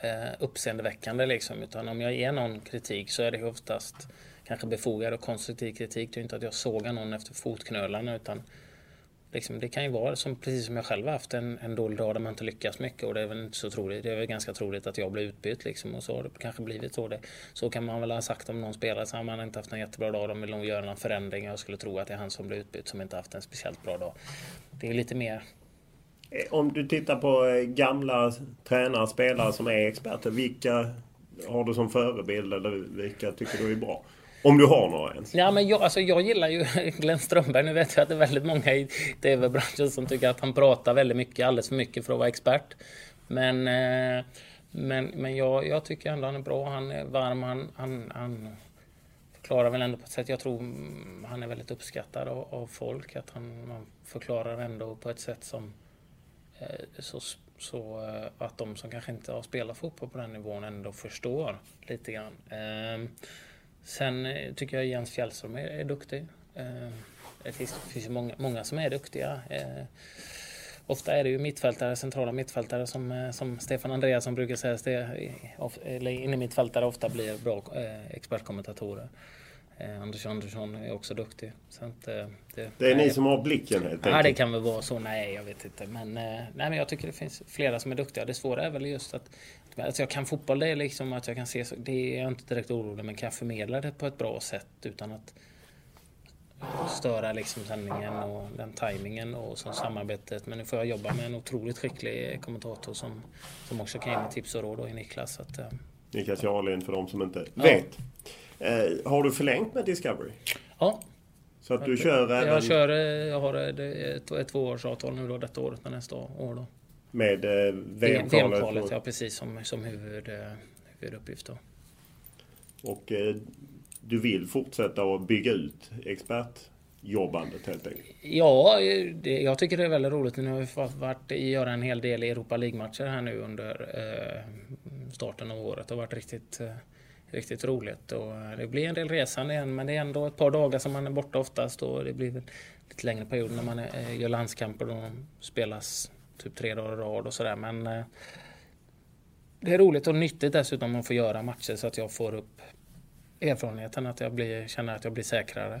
Speaker 4: eh, uppseendeväckande liksom. Utan om jag ger någon kritik så är det oftast kanske befogad och konstruktiv kritik. Det är inte att jag sågar någon efter fotknölarna utan liksom, det kan ju vara som, precis som jag själv har haft en, en dålig dag där man inte lyckas mycket och det är väl inte så troligt. Det är väl ganska troligt att jag blir utbytt liksom och så har det kanske blivit så. Det, så kan man väl ha sagt om någon spelare så har man inte haft en jättebra dag. De vill nog göra någon förändring. Jag skulle tro att det är han som blir utbytt som inte haft en speciellt bra dag. Det är lite mer
Speaker 2: eh, om du tittar på eh, gamla tränare, spelare som är experter. Vilka har du som förebild eller vilka tycker du är bra? Om du har några ens?
Speaker 4: Ja, men jag, alltså, jag gillar ju <laughs> Glenn Strömberg. Nu vet jag att det är väldigt många i TV-branschen som tycker att han pratar väldigt mycket, alldeles för mycket för att vara expert. Men, eh, men, men jag, jag tycker ändå han är bra. Han är varm. Han, han, han förklarar väl ändå på ett sätt. Jag tror han är väldigt uppskattad av, av folk. Att han, man förklarar ändå på ett sätt som eh, så, så eh, att de som kanske inte har spelat fotboll på den nivån ändå förstår lite grann. Ehm, Sen eh, tycker jag Jens Fjällström är, är duktig. Eh, det finns, finns många, många som är duktiga. Eh, ofta är det ju mittfältare, centrala mittfältare som, som Stefan Andreasson brukar säga, eller inne mittfältare ofta blir bra expertkommentatorer. Eh, Anders Andersson är också duktig. Så att, eh,
Speaker 2: det, det, är nej, ni som har blicken helt
Speaker 4: enkelt? Ja, det kan väl vara så. Nej, jag vet inte. Men, eh, nej, men jag tycker det finns flera som är duktiga. Det svåra är väl just att alltså jag kan fotboll, det är liksom att jag kan se, det är jag inte direkt orolig men kan jag förmedla det på ett bra sätt utan att störa liksom sändningen och den tajmingen och så samarbetet. Men nu får jag jobba med en otroligt skicklig kommentator som, som också kan ge mig tips och råd i Niklas. Att,
Speaker 2: Niklas Jarlin för de som inte ja. vet. Eh, har du förlängt med Discovery?
Speaker 4: Ja.
Speaker 2: Så att du kör även...
Speaker 4: Jag kör, eh, jag har ett, ett, ett tvåårsavtal nu då detta året och nästa år då.
Speaker 2: Med eh, VM-kvalet? VM
Speaker 4: ja precis som, som huvud, eh, huvuduppgift då.
Speaker 2: Och eh, du vill fortsätta att bygga ut expertjobbandet helt enkelt?
Speaker 4: Ja, det, jag tycker det är väldigt roligt. Nu har vi varit, göra en hel del Europa League-matcher här nu under eh, starten av året. Det har varit riktigt eh, riktigt roligt. Och eh, det blir en del resande igen men det är ändå ett par dagar som man är borta oftast och det blir lite längre period när man är, gör landskamper och de spelas typ tre dagar i rad och sådär. Men eh, det är roligt och nyttigt dessutom att få göra matcher så att jag får upp erfarenheten, att jag blir, känner att jag blir säkrare.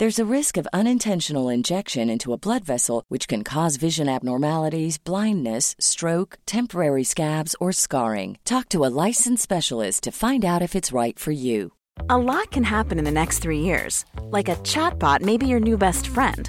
Speaker 6: There's a risk of unintentional injection into a blood vessel, which can cause vision abnormalities, blindness, stroke, temporary scabs, or scarring. Talk to a licensed specialist to find out if it's right for you.
Speaker 7: A lot can happen in the next three years. Like a chatbot may be your new best friend.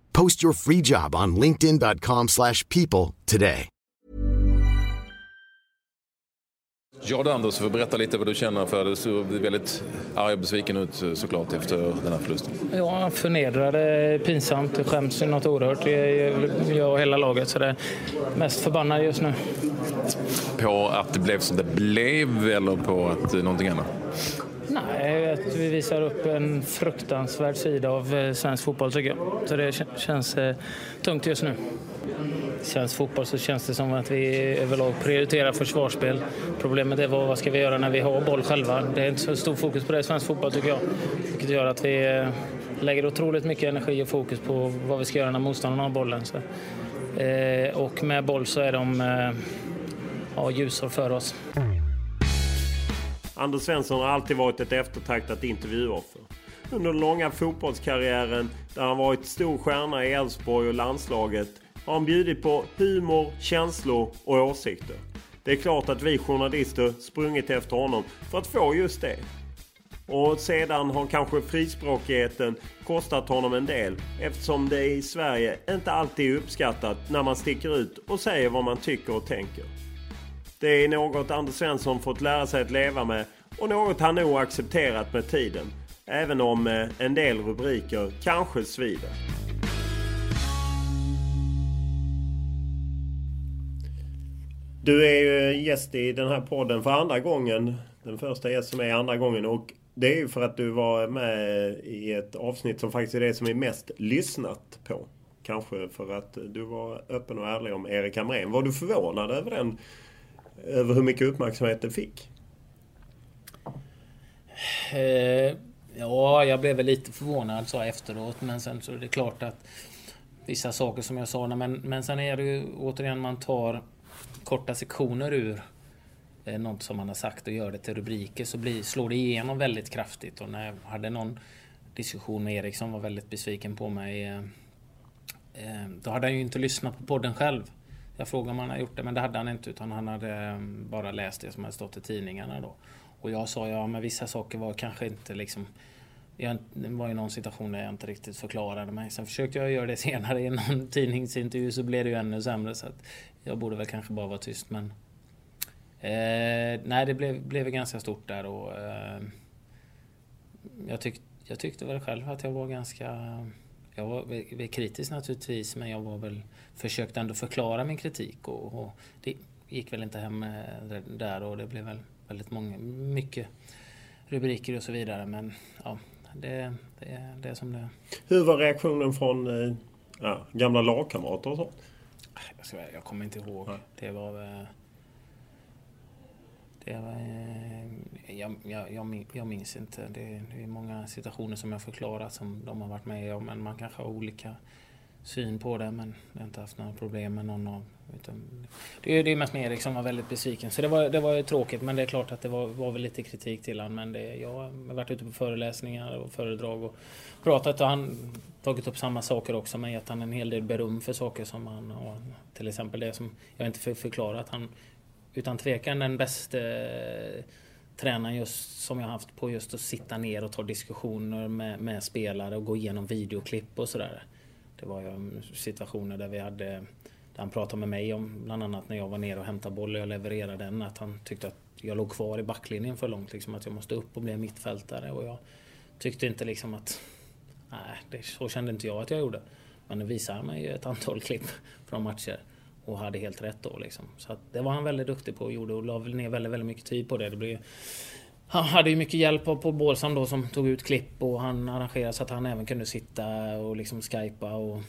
Speaker 8: Post your free job on linkedin.com/people slash people today.
Speaker 9: Ja du Anders, får berätta lite vad du känner för du såg väldigt arg och besviken ut såklart efter den här förlusten.
Speaker 4: Ja, förnedrade, pinsamt, det skäms ju något oerhört. Jag och hela laget, så det är mest förbannad just nu.
Speaker 9: På att det blev som det blev eller på att någonting annat?
Speaker 4: Nej, att vi visar upp en fruktansvärd sida av eh, svensk fotboll tycker jag. Så det känns eh, tungt just nu. I svensk fotboll så känns det som att vi överlag prioriterar försvarsspel. Problemet är vad, vad ska vi göra när vi har boll själva? Det är inte så stor fokus på det i svensk fotboll tycker jag. Vilket gör att vi eh, lägger otroligt mycket energi och fokus på vad vi ska göra när motståndarna har bollen. Så, eh, och med boll så är de eh, ja, ljusår för oss.
Speaker 2: Anders Svensson har alltid varit ett eftertraktat intervjuoffer. Under den långa fotbollskarriären där han varit stor stjärna i Elfsborg och landslaget har han bjudit på humor, känslor och åsikter. Det är klart att vi journalister sprungit efter honom för att få just det. Och sedan har kanske frispråkigheten kostat honom en del eftersom det i Sverige inte alltid är uppskattat när man sticker ut och säger vad man tycker och tänker. Det är något Anders Svensson fått lära sig att leva med och något han nog accepterat med tiden. Även om eh, en del rubriker kanske svider. Du är ju eh, gäst i den här podden för andra gången. Den första gäst som är andra gången och det är ju för att du var med eh, i ett avsnitt som faktiskt är det som är mest lyssnat på. Kanske för att du var öppen och ärlig om Erik Hamrén. Var du förvånad över den över hur mycket uppmärksamhet det fick?
Speaker 4: Eh, ja, jag blev väl lite förvånad så efteråt. Men sen så är det klart att vissa saker som jag sa. Men, men sen är det ju återigen man tar korta sektioner ur eh, något som man har sagt och gör det till rubriker så blir, slår det igenom väldigt kraftigt. Och när jag hade någon diskussion med Erik som var väldigt besviken på mig. Eh, eh då hade han ju inte lyssnat på podden själv. Jag frågade om han hade gjort det, men det hade han inte. Utan han hade ehm, bara läst det som hade stått i tidningarna då. Och jag sa, ja men vissa saker var kanske inte liksom... Jag, det var ju någon situation där jag inte riktigt förklarade mig. Sen försökte jag göra det <laughs> senare i någon tidningsintervju så blev det ju ännu sämre. Så att jag borde väl kanske bara vara tyst men... Eh, nej, det blev, blev ganska stort där och... Eh, jag, tyck, jag tyckte väl själv att jag var ganska jag var kritisk naturligtvis men jag var väl, försökte ändå förklara min kritik och, och det gick väl inte hem eh, där och det blev väl väldigt många, mycket rubriker och så vidare men ja, det, det, det är som det är.
Speaker 2: Hur var reaktionen från eh, ja, gamla lagkamrater och sånt?
Speaker 4: Jag, ska, jag kommer inte ihåg. Ja. Det var... Det var eh, jag, jag, jag, minns inte. Det, det, är många situationer som jag förklarat som de har varit med om. Men man kanske har olika syn på det men jag har inte haft några problem med någon av utan det är, det är mest med Erik som var väldigt besviken. Så det var, det var ju tråkigt men det är klart att det var, var väl lite kritik till honom. Men det, jag har varit ute på föreläsningar och föredrag och pratat och han tagit upp samma saker också men gett han en hel del beröm för saker som han har. Till exempel det som jag inte förklarat. Han utan tvekan den bästa eh, tränaren just som jag haft på just att sitta ner och ta diskussioner med, med spelare och gå igenom videoklipp och sådär. Det var ju situationer där vi hade där han pratade med mig om bland annat när jag var nere och hämtade boll och jag levererade den att han tyckte att jag låg kvar i backlinjen för långt. Liksom, att jag måste upp och bli mittfältare och jag tyckte inte liksom att... Nej, det, så kände inte jag att jag gjorde. Men det han mig ju ett antal <laughs> klipp från matcher och hade helt rätt då liksom. Så det var han väldigt duktig på och gjorde och la ner väldigt, väldigt mycket tid på det. det blev, han hade ju mycket hjälp på Bålsam då som tog ut klipp och han arrangerade så att han även kunde sitta och liksom skypa och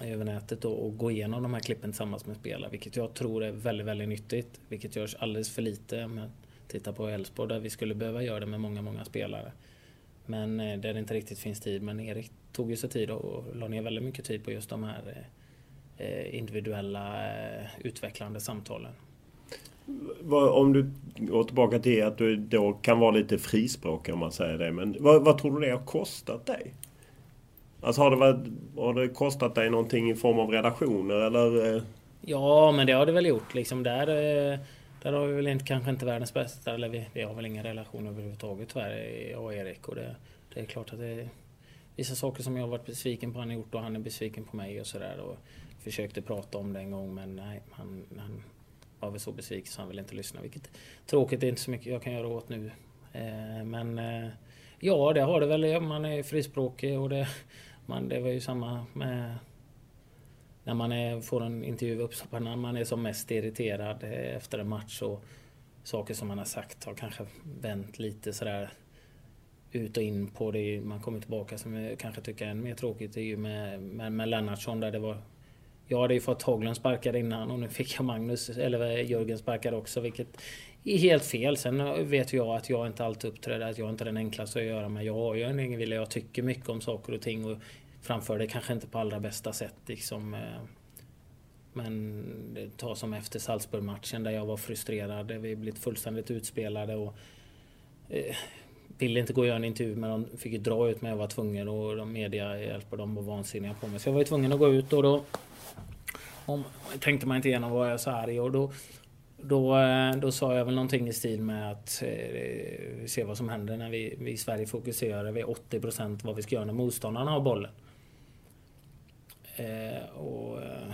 Speaker 4: över nätet och, och gå igenom de här klippen tillsammans med spelare. Vilket jag tror är väldigt, väldigt nyttigt. Vilket görs alldeles för lite Men titta på Elfsborg där vi skulle behöva göra det med många, många spelare. Men eh, där det inte riktigt finns tid. Men Erik tog ju sig tid och la ner väldigt mycket tid på just de här Eh, individuella eh, utvecklande samtalen.
Speaker 2: Om du går tillbaka till att du då kan vara lite frispråkig om man säger det. Men vad, vad, tror du det har kostat dig? Alltså har det, varit, har det kostat dig någonting i form av relationer eller? Eh?
Speaker 4: Ja men det har det väl gjort. Liksom där, där har vi väl inte, kanske inte världens bästa, eller vi, vi har väl inga relationer överhuvudtaget tyvärr, jag och Erik. Och det, det är klart att det är vissa saker som jag har varit besviken på han har gjort och han är besviken på mig och sådär försökte prata om det en gång men nej, han, han var väl så besviken så han ville inte lyssna. Vilket tråkigt, det är inte så mycket jag kan göra åt nu. Eh, men eh, ja, det har det väl. Man är frispråkig och det, man, det var ju samma med när man är, får en intervju uppstoppad när man är som mest irriterad eh, efter en match och saker som man har sagt har kanske vänt lite sådär ut och in på det. Man kommer tillbaka som jag kanske tycker är än mer tråkigt. Det är ju med, med, med Lennartsson där det var jag hade ju fått Haglund sparkad innan och nu fick jag Magnus, eller eh, Jörgen sparkad också vilket är helt fel. Sen vet jag att jag inte alltid uppträder, att jag inte är den enklaste att göra med. Jag har ju en egen vilja, jag tycker mycket om saker och ting och framför det kanske inte på allra bästa sätt liksom. Eh, men Ta som efter Salzburg-matchen där jag var frustrerad. Vi blivit fullständigt utspelade och eh, ville inte gå och göra en intervju men de fick ju dra ut mig. Jag var tvungen och de media hjälper dem och var vansinniga på mig. Så jag var ju tvungen att gå ut och då om, tänkte man inte igenom vad jag så arg och då, då, eh, då sa jag väl någonting i stil med att eh, se vad som händer när vi, vi i Sverige fokuserar vi 80% vad vi ska göra när motståndarna har bollen. Eh, och, eh,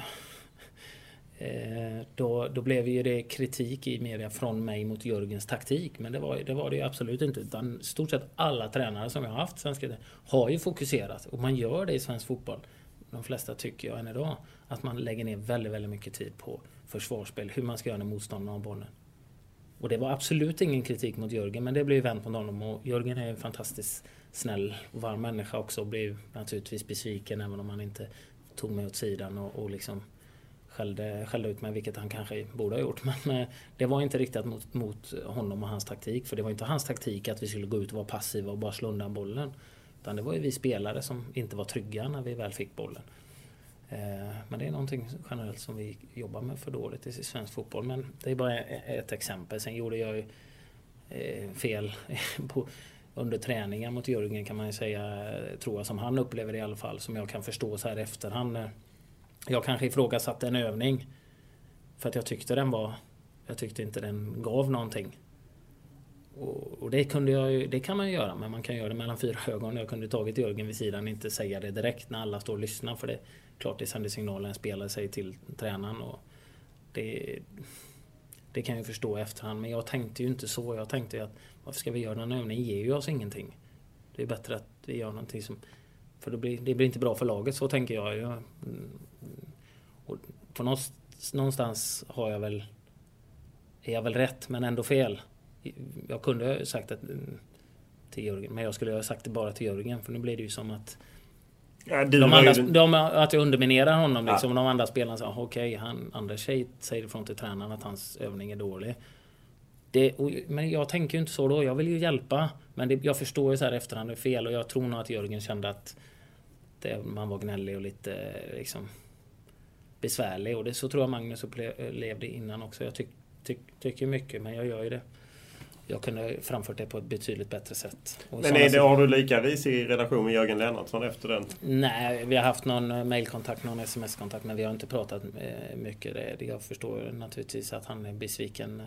Speaker 4: eh, då, då blev ju det kritik i media från mig mot Jörgens taktik. Men det var, det var det ju absolut inte. Utan stort sett alla tränare som jag har haft svenska har ju fokuserat. Och man gör det i svensk fotboll de flesta tycker jag än idag, att man lägger ner väldigt, väldigt mycket tid på försvarsspel, hur man ska göra när motståndarna har bollen. Och det var absolut ingen kritik mot Jörgen, men det blev vänt mot honom och Jörgen är en fantastiskt snäll och varm människa också och blev naturligtvis besviken även om han inte tog mig åt sidan och, och liksom skällde, skällde ut mig, vilket han kanske borde ha gjort. <laughs> Men eh, det var inte riktat mot, mot honom och hans taktik, för det var inte hans taktik att vi skulle gå ut och vara passiva och bara slå undan bollen. Utan det var ju vi spelare som inte var trygga när vi väl fick bollen. Eh, men det är någonting generellt som vi jobbar med för dåligt i svensk fotboll. Men det är bara e-, ett exempel. Sen gjorde jag ju eh, fel <laughs> på, under träningen mot Jörgen kan man ju säga, tror jag, som han upplever det i alla fall. Som jag kan förstå så här i efterhand. Eh, jag kanske ifrågasatte en övning. För att jag tyckte den var... Jag tyckte inte den gav någonting. Och, och det, kunde jag, det kan man ju göra, men man kan göra det mellan fyra ögon. Jag kunde tagit Jörgen vid sidan och inte säga det direkt när alla står och lyssnar. För det är klart det sänder signaler en spelare säger till tränaren. Och det, det kan jag förstå i efterhand. Men jag tänkte ju inte så. Jag tänkte ju att varför ska vi göra den övningen? ger ju oss ingenting. Det är bättre att vi gör någonting som... För det blir, det blir inte bra för laget, så tänker jag. jag mm. och på någonstans har jag väl... Är jag väl rätt, men ändå fel. Jag kunde ha sagt det till Jörgen, men jag skulle ha sagt det bara till Jörgen. För nu blir det ju som att... Ja, de andra, ju... de, att jag underminerar honom liksom. Ja. De andra spelarna säger okej, okay, Anders säger ifrån till tränaren att hans övning är dålig. Det, och, men jag tänker ju inte så då. Jag vill ju hjälpa. Men det, jag förstår ju så här efterhand är fel och jag tror nog att Jörgen kände att det, man var gnällig och lite liksom besvärlig. Och det så tror jag Magnus upplevde innan också. Jag tyck, tyck, tycker mycket men jag gör ju det. Jag kunde framfört det på ett betydligt bättre sätt.
Speaker 2: Och men är det, har du lika risig relation med Jörgen Lennartsson efter den?
Speaker 4: Nej, vi har haft någon mailkontakt, någon sms-kontakt men vi har inte pratat eh, mycket. Jag förstår naturligtvis att han är besviken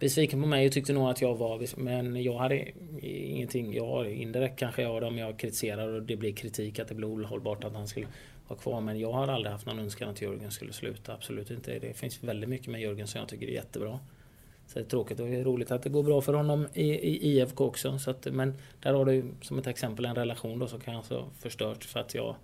Speaker 4: besviken på mig och tyckte nog att jag var... Men jag hade ingenting. Jag indirekt kanske jag om jag kritiserar och det blir kritik att det blir ohållbart att han skulle vara kvar. Men jag har aldrig haft någon önskan att Jörgen skulle sluta. Absolut inte. Det finns väldigt mycket med Jörgen som jag tycker är jättebra. Så det är tråkigt och det är roligt att det går bra för honom i, i IFK också. Så att, men där har du som ett exempel en relation då som kanske har förstörts för att jag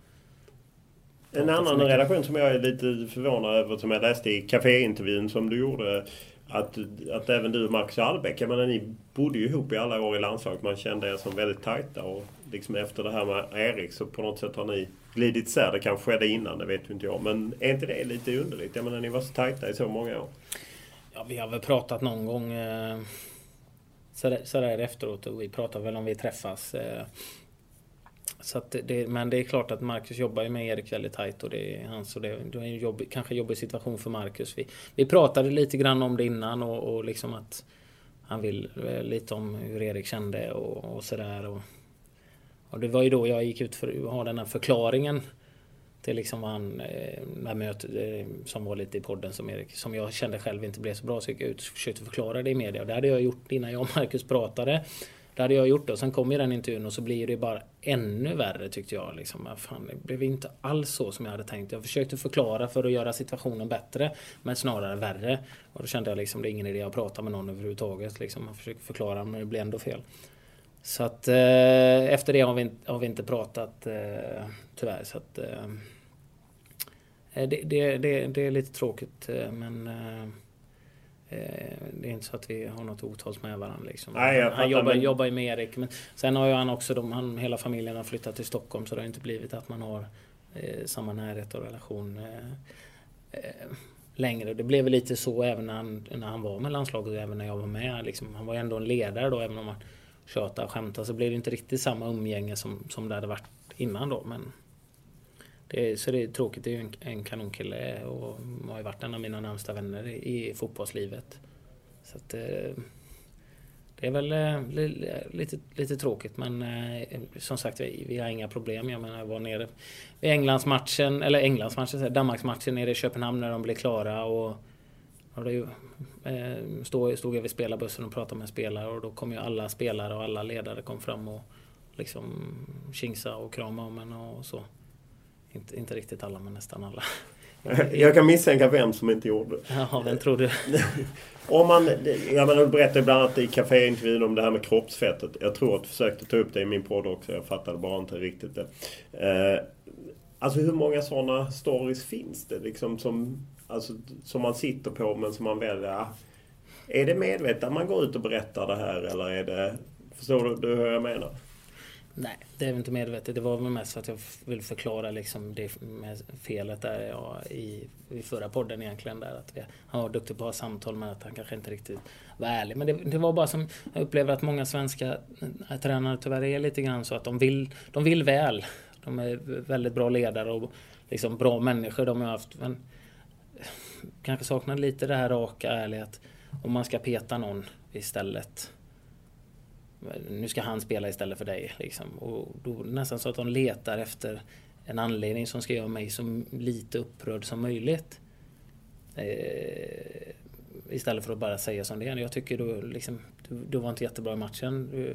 Speaker 2: en annan relation som jag är lite förvånad över som jag läste i kaféintervjun som du gjorde att, att även du och Marcus Albeck, jag menar ni bodde ju ihop i alla år i landslaget. Man kände er som väldigt tajta och liksom efter det här med Erik så på något sätt har ni glidit isär. Det kanske skedde innan, det vet ju inte jag. Men är inte det lite underligt? Jag menar ni var så tajta i så många år.
Speaker 4: Ja, vi har väl pratat någon gång eh, sådär, sådär efteråt och vi pratar väl om vi träffas. Eh, så det, men det är klart att Marcus jobbar ju med Erik väldigt tajt och det är hans och det, det är en jobb, kanske jobbig situation för Marcus. Vi, vi pratade lite grann om det innan och, och liksom att han vill eh, lite om hur Erik kände och, och sådär. Och, och det var ju då jag gick ut för att ha den här förklaringen till liksom han, eh, det här mötet eh, som var lite i podden som Erik, som jag kände själv inte blev så bra. Så jag ut och försökte förklara det i media. Och det hade jag gjort innan jag och Marcus pratade. Det hade jag gjort och sen kom ju den intervjun och så blir det bara ännu värre tyckte jag. Liksom. Fan, det blev inte alls så som jag hade tänkt. Jag försökte förklara för att göra situationen bättre men snarare värre. Och då kände jag liksom det är ingen idé att prata med någon överhuvudtaget. Liksom. Man försöker förklara men det blir ändå fel. Så att eh, efter det har vi, har vi inte pratat eh, tyvärr. Så att, eh, det, det, det, det, är lite tråkigt eh, men eh, Eh, det är inte så att vi har något otals med varandra. Liksom. Nej, han fattar, jobbar, men... jobbar ju med Erik. Men sen har ju han också, de, han, hela familjen har flyttat till Stockholm så det har inte blivit att man har eh, samma närhet och relation eh, eh, längre. Det blev lite så även när han, när han var med landslaget och även när jag var med. Liksom. Han var ju ändå en ledare då även om man tjatade och skämtade så blev det inte riktigt samma umgänge som, som det hade varit innan då. Men det så det är tråkigt. Det är ju en, en kanonkille och har ju varit en av mina närmsta vänner i, i fotbollslivet. Så att, eh, det är väl eh, lite, lite tråkigt men eh, som sagt vi, vi har inga problem. Jag menar jag var nere vid Englandsmatchen, eller Englandsmatchen, Danmarksmatchen nere i Köpenhamn när de blev klara och, och då stod, stod jag vid spelarbussen och pratade med spelare och då kom ju alla spelare och alla ledare kom fram och liksom tjingsa och krama om en och så. Inte, inte riktigt alla, men nästan alla. <laughs>
Speaker 2: Jag kan misstänka vem som inte gjorde det.
Speaker 4: Ja, vem tror du? <laughs>
Speaker 2: om man, jag menar, du berättade bland annat i kaféintervjun om det här med kroppsfettet. Jag tror att du försökte ta upp det i min podd också. Jag fattade bara inte riktigt det. Eh, alltså hur många sådana stories finns det liksom som, alltså, som man sitter på men som man väljer? Är det medvetet att man går ut och berättar det här eller är det... Förstår du hur jag menar?
Speaker 4: Nej, det är inte medvetet. Det var väl mest för att jag vill förklara liksom det med felet där jag i, i förra podden egentligen. Där att vi, han var duktig på att ha samtal men att han kanske inte riktigt var ärlig. Men det, det, var bara som jag upplever att många svenska eh, tränare tyvärr är lite grann så att de vill, de vill väl. De är väldigt bra ledare och liksom bra människor de har haft. Men kanske saknar lite det här raka ärlighet. Om man ska peta någon istället nu ska han spela istället för dig. Liksom. Och då nästan så att de letar efter en anledning som ska göra mig så lite upprörd som möjligt. Eh, istället för att bara säga som det är. Jag tycker du, liksom, du, du var inte jättebra i matchen. Du,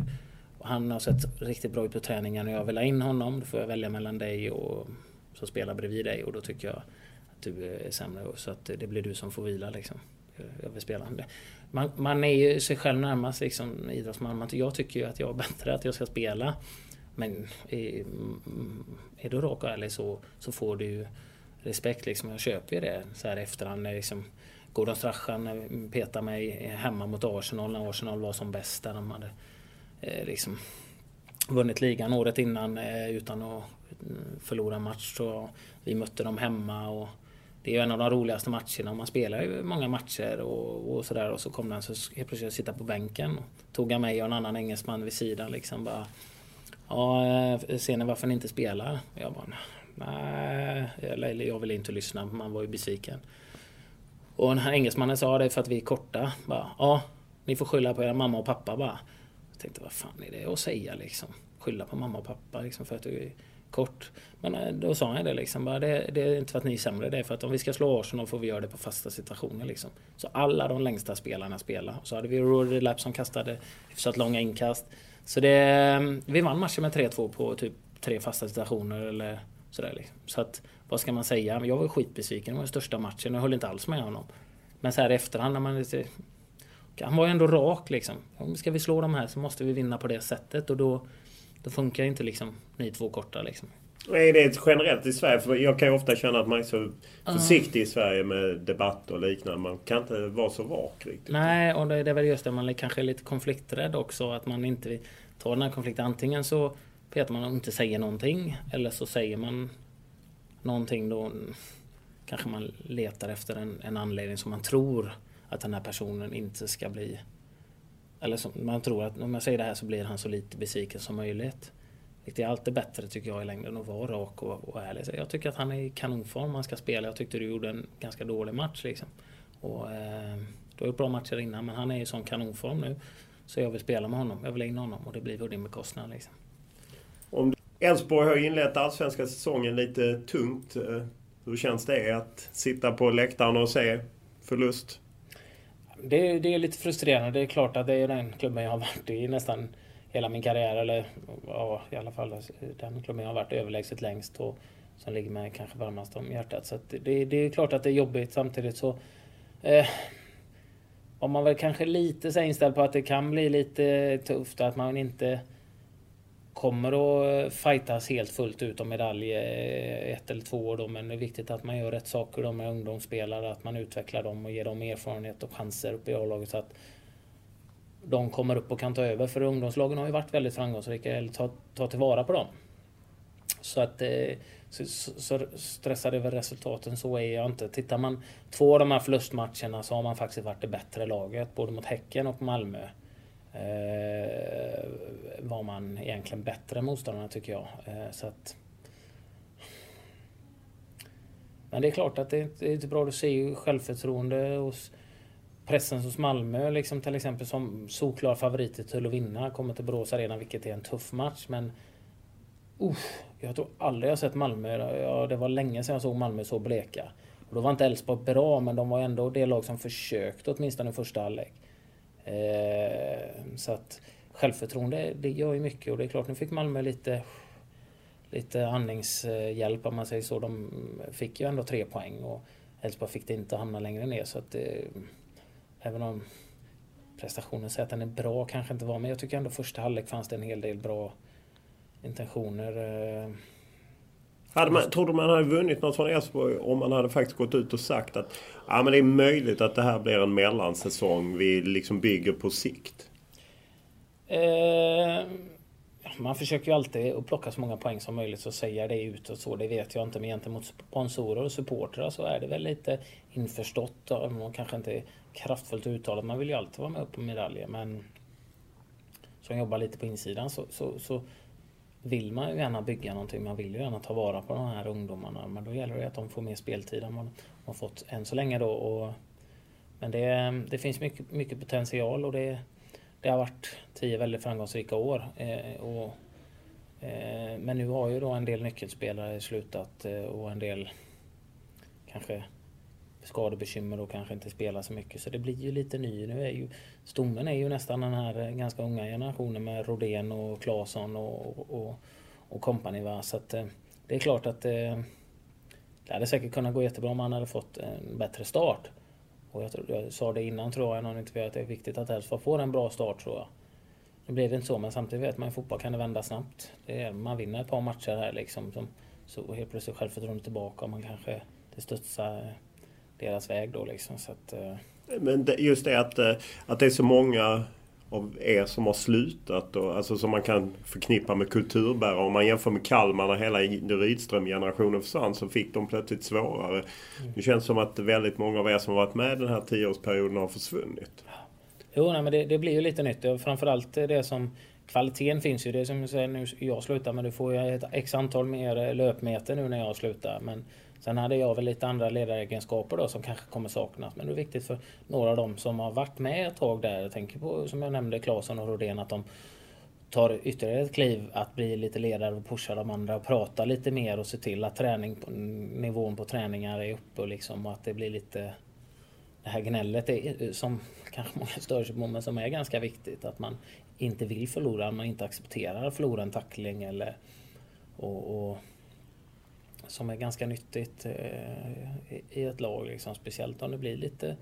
Speaker 4: han har sett riktigt bra ut på träningen och jag vill ha in honom. Då får jag välja mellan dig och som spelar bredvid dig och då tycker jag att du är sämre. Så att det blir du som får vila liksom. Jag vill spela man, man är ju sig själv närmast liksom idrottsman. Alltså, jag tycker ju att jag är bättre, att jag ska spela. Men är, mm, är du rak och ärlig så, så får du ju respekt liksom. Jag köper ju det så här efterhand. Liksom, Gordon Strachan petade mig hemma mot Arsenal när Arsenal var som bäst. Där de hade eh, liksom vunnit ligan året innan eh, utan att mm, förlora en match. Så vi mötte dem hemma och det är ju en av de roligaste matcherna. Man spelar ju många matcher och, och sådär. Och så kom den så helt plötsligt sitta på bänken. Och tog han mig och en annan engelsman vid sidan liksom bara. Ja, eh, ser ni varför ni inte spelar? Jag bara, nej, eller jag vill inte lyssna. Man var ju besviken. Och den här engelsmannen sa det för att vi är korta. Bara, ja, ni får skylla på era mamma och pappa bara. Jag tänkte, vad fan är det att säga liksom? Skylla på mamma och pappa liksom för att du är kort. Men eh, då sa jag det liksom. Bara, det, det, är inte för att ni är sämre. Det är för att om vi ska slå Arsenal får vi göra det på fasta situationer liksom. Så alla de längsta spelarna spelar. Så hade vi Rory Lapp som kastade hyfsat långa inkast. Så det, eh, vi vann matchen med 3-2 på typ tre fasta situationer eller sådär liksom. Så att, vad ska man säga? Jag var skitbesviken. Det var den största matchen. Jag höll inte alls med honom. Men så här i efterhand när man lite... Han var ju ändå rak liksom. Om ska vi slå de här så måste vi vinna på det sättet och då... Då funkar inte liksom ni två korta liksom.
Speaker 2: Är det generellt i Sverige? För jag kan ju ofta känna att man är så försiktig i Sverige med debatt och liknande. Man kan inte vara så rak riktigt.
Speaker 4: Nej, och det är väl just det. Man är kanske lite konflikträdd också. Att man inte tar den här konflikten. Antingen så petar man och inte säger någonting. Eller så säger man någonting då. Kanske man letar efter en, en anledning som man tror att den här personen inte ska bli eller som man tror att om jag säger det här så blir han så lite besviken som möjligt. Det är alltid bättre tycker jag i längden att vara rak och, och ärlig. jag tycker att han är i kanonform han ska spela. Jag tyckte du gjorde en ganska dålig match liksom. Och, eh, du har gjort bra matcher innan men han är i sån kanonform nu. Så jag vill spela med honom. Jag vill in honom och det blir på din bekostnad. Liksom.
Speaker 2: Om Elfsborg har inlett allsvenska säsongen lite tungt. Eh, hur känns det att sitta på läktaren och se förlust?
Speaker 4: Det, det, är lite frustrerande. Det är klart att det är den klubben jag har varit i nästan hela min karriär. Eller ja, i alla fall den klubben jag har varit överlägset längst. Och som ligger mig kanske varmast om hjärtat. Så det, det, är klart att det är jobbigt. Samtidigt så eh, om man väl kanske lite så inställd på att det kan bli lite tufft. Att man inte kommer att eh, fightas helt fullt ut om medalj eh, ett eller två år då, men det är viktigt att man gör rätt saker då med ungdomsspelare, att man utvecklar dem och ger dem erfarenhet och chanser uppe i A-laget så att de kommer upp och kan ta över. För ungdomslagen har ju varit väldigt framgångsrika, eller ta, ta tillvara på dem. Så att eh, så, så stressad över resultaten så är jag inte. Tittar man två av de här förlustmatcherna så har man faktiskt varit det bättre laget, både mot Häcken och Malmö eh, var man egentligen bättre än motståndarna tycker jag. Eh, så att, men det är klart att det, det är inte bra. Du ser ju självförtroende hos pressen hos Malmö liksom till exempel som solklar favorit till att vinna. Kommer till Borås Arena vilket är en tuff match men uh, jag tror aldrig jag sett Malmö, ja, det var länge sedan jag såg Malmö så bleka. Och då var inte Elfsborg bra men de var ändå det lag som försökte åtminstone i första halvlek. Eh, så att självförtroende, det gör ju mycket och det är klart nu fick Malmö lite lite andningshjälp om man säger så. De fick ju ändå tre poäng och Elfsborg fick det inte hamna längre ner så att det, även om prestationen säger att den är bra kanske inte var men jag tycker ändå första halvlek fanns det en hel del bra intentioner. Eh,
Speaker 2: hade man, tror du man hade vunnit något från Elfsborg om man hade faktiskt gått ut och sagt att ja, men det är möjligt att det här blir en mellansäsong vi liksom bygger på sikt?
Speaker 4: Eh, man försöker ju alltid att plocka så många poäng som möjligt så säga det utåt så. Det vet jag inte. Men gentemot sponsorer och supportrar så är det väl lite införstått. Och kanske inte kraftfullt uttalat. Man vill ju alltid vara med upp på medaljer. Men som jobbar lite på insidan så, så, så vill man ju gärna bygga någonting. Man vill ju gärna ta vara på de här ungdomarna. Men då gäller det att de får mer speltid än vad de har fått än så länge då. Och, men det, det finns mycket, mycket potential och det, det har varit tio väldigt framgångsrika år. Eh, och, eh, men nu har ju då en del nyckelspelare slutat eh, och en del kanske skadebekymmer och kanske inte spelar så mycket. Så det blir ju lite ny. Nu är ju stommen är ju nästan den här eh, ganska unga generationen med Rodén och Claesson och, och, och company. Så att, eh, det är klart att det, det hade säkert kunnat gå jättebra om han hade fått en bättre start. Och jag, jag sa det innan tror jag i någon intervju att det är viktigt att Elfsborg får en bra start tror jag. Nu blev det inte så men samtidigt vet man i fotboll kan det vända snabbt. Det är, man vinner ett par matcher här liksom. Som, så helt plötsligt självförtroendet tillbaka och man kanske det studsar deras väg då liksom. Så att, eh.
Speaker 2: Men just det att, eh, att det är så många av er som har slutat och alltså som man kan förknippa med kulturbärare. Om man jämför med Kalmar när hela Rydström-generationen försvann så fick de plötsligt svårare. Mm. Det känns som att väldigt många av er som varit med den här tioårsperioden har försvunnit.
Speaker 4: Jo, nej, men det, det, blir ju lite nytt. Framförallt det som kvaliteten finns ju. Det är som jag säger nu jag slutar men du får ju ett x antal mer löpmeter nu när jag slutar. Men sen hade jag väl lite andra ledaregenskaper då som kanske kommer saknas. Men det är viktigt för några av dem som har varit med ett tag där. Jag tänker på som jag nämnde Claesson och Rodén att de tar ytterligare ett kliv att bli lite ledare och pusha de andra och prata lite mer och se till att träning, nivån på träningar är uppe och liksom och att det blir lite det här gnället är, som kanske många stör sig på men som är ganska viktigt. Att man inte vill förlora, man inte accepterar att förlora en tackling eller och, och som är ganska nyttigt eh, i ett lag liksom, speciellt om det blir lite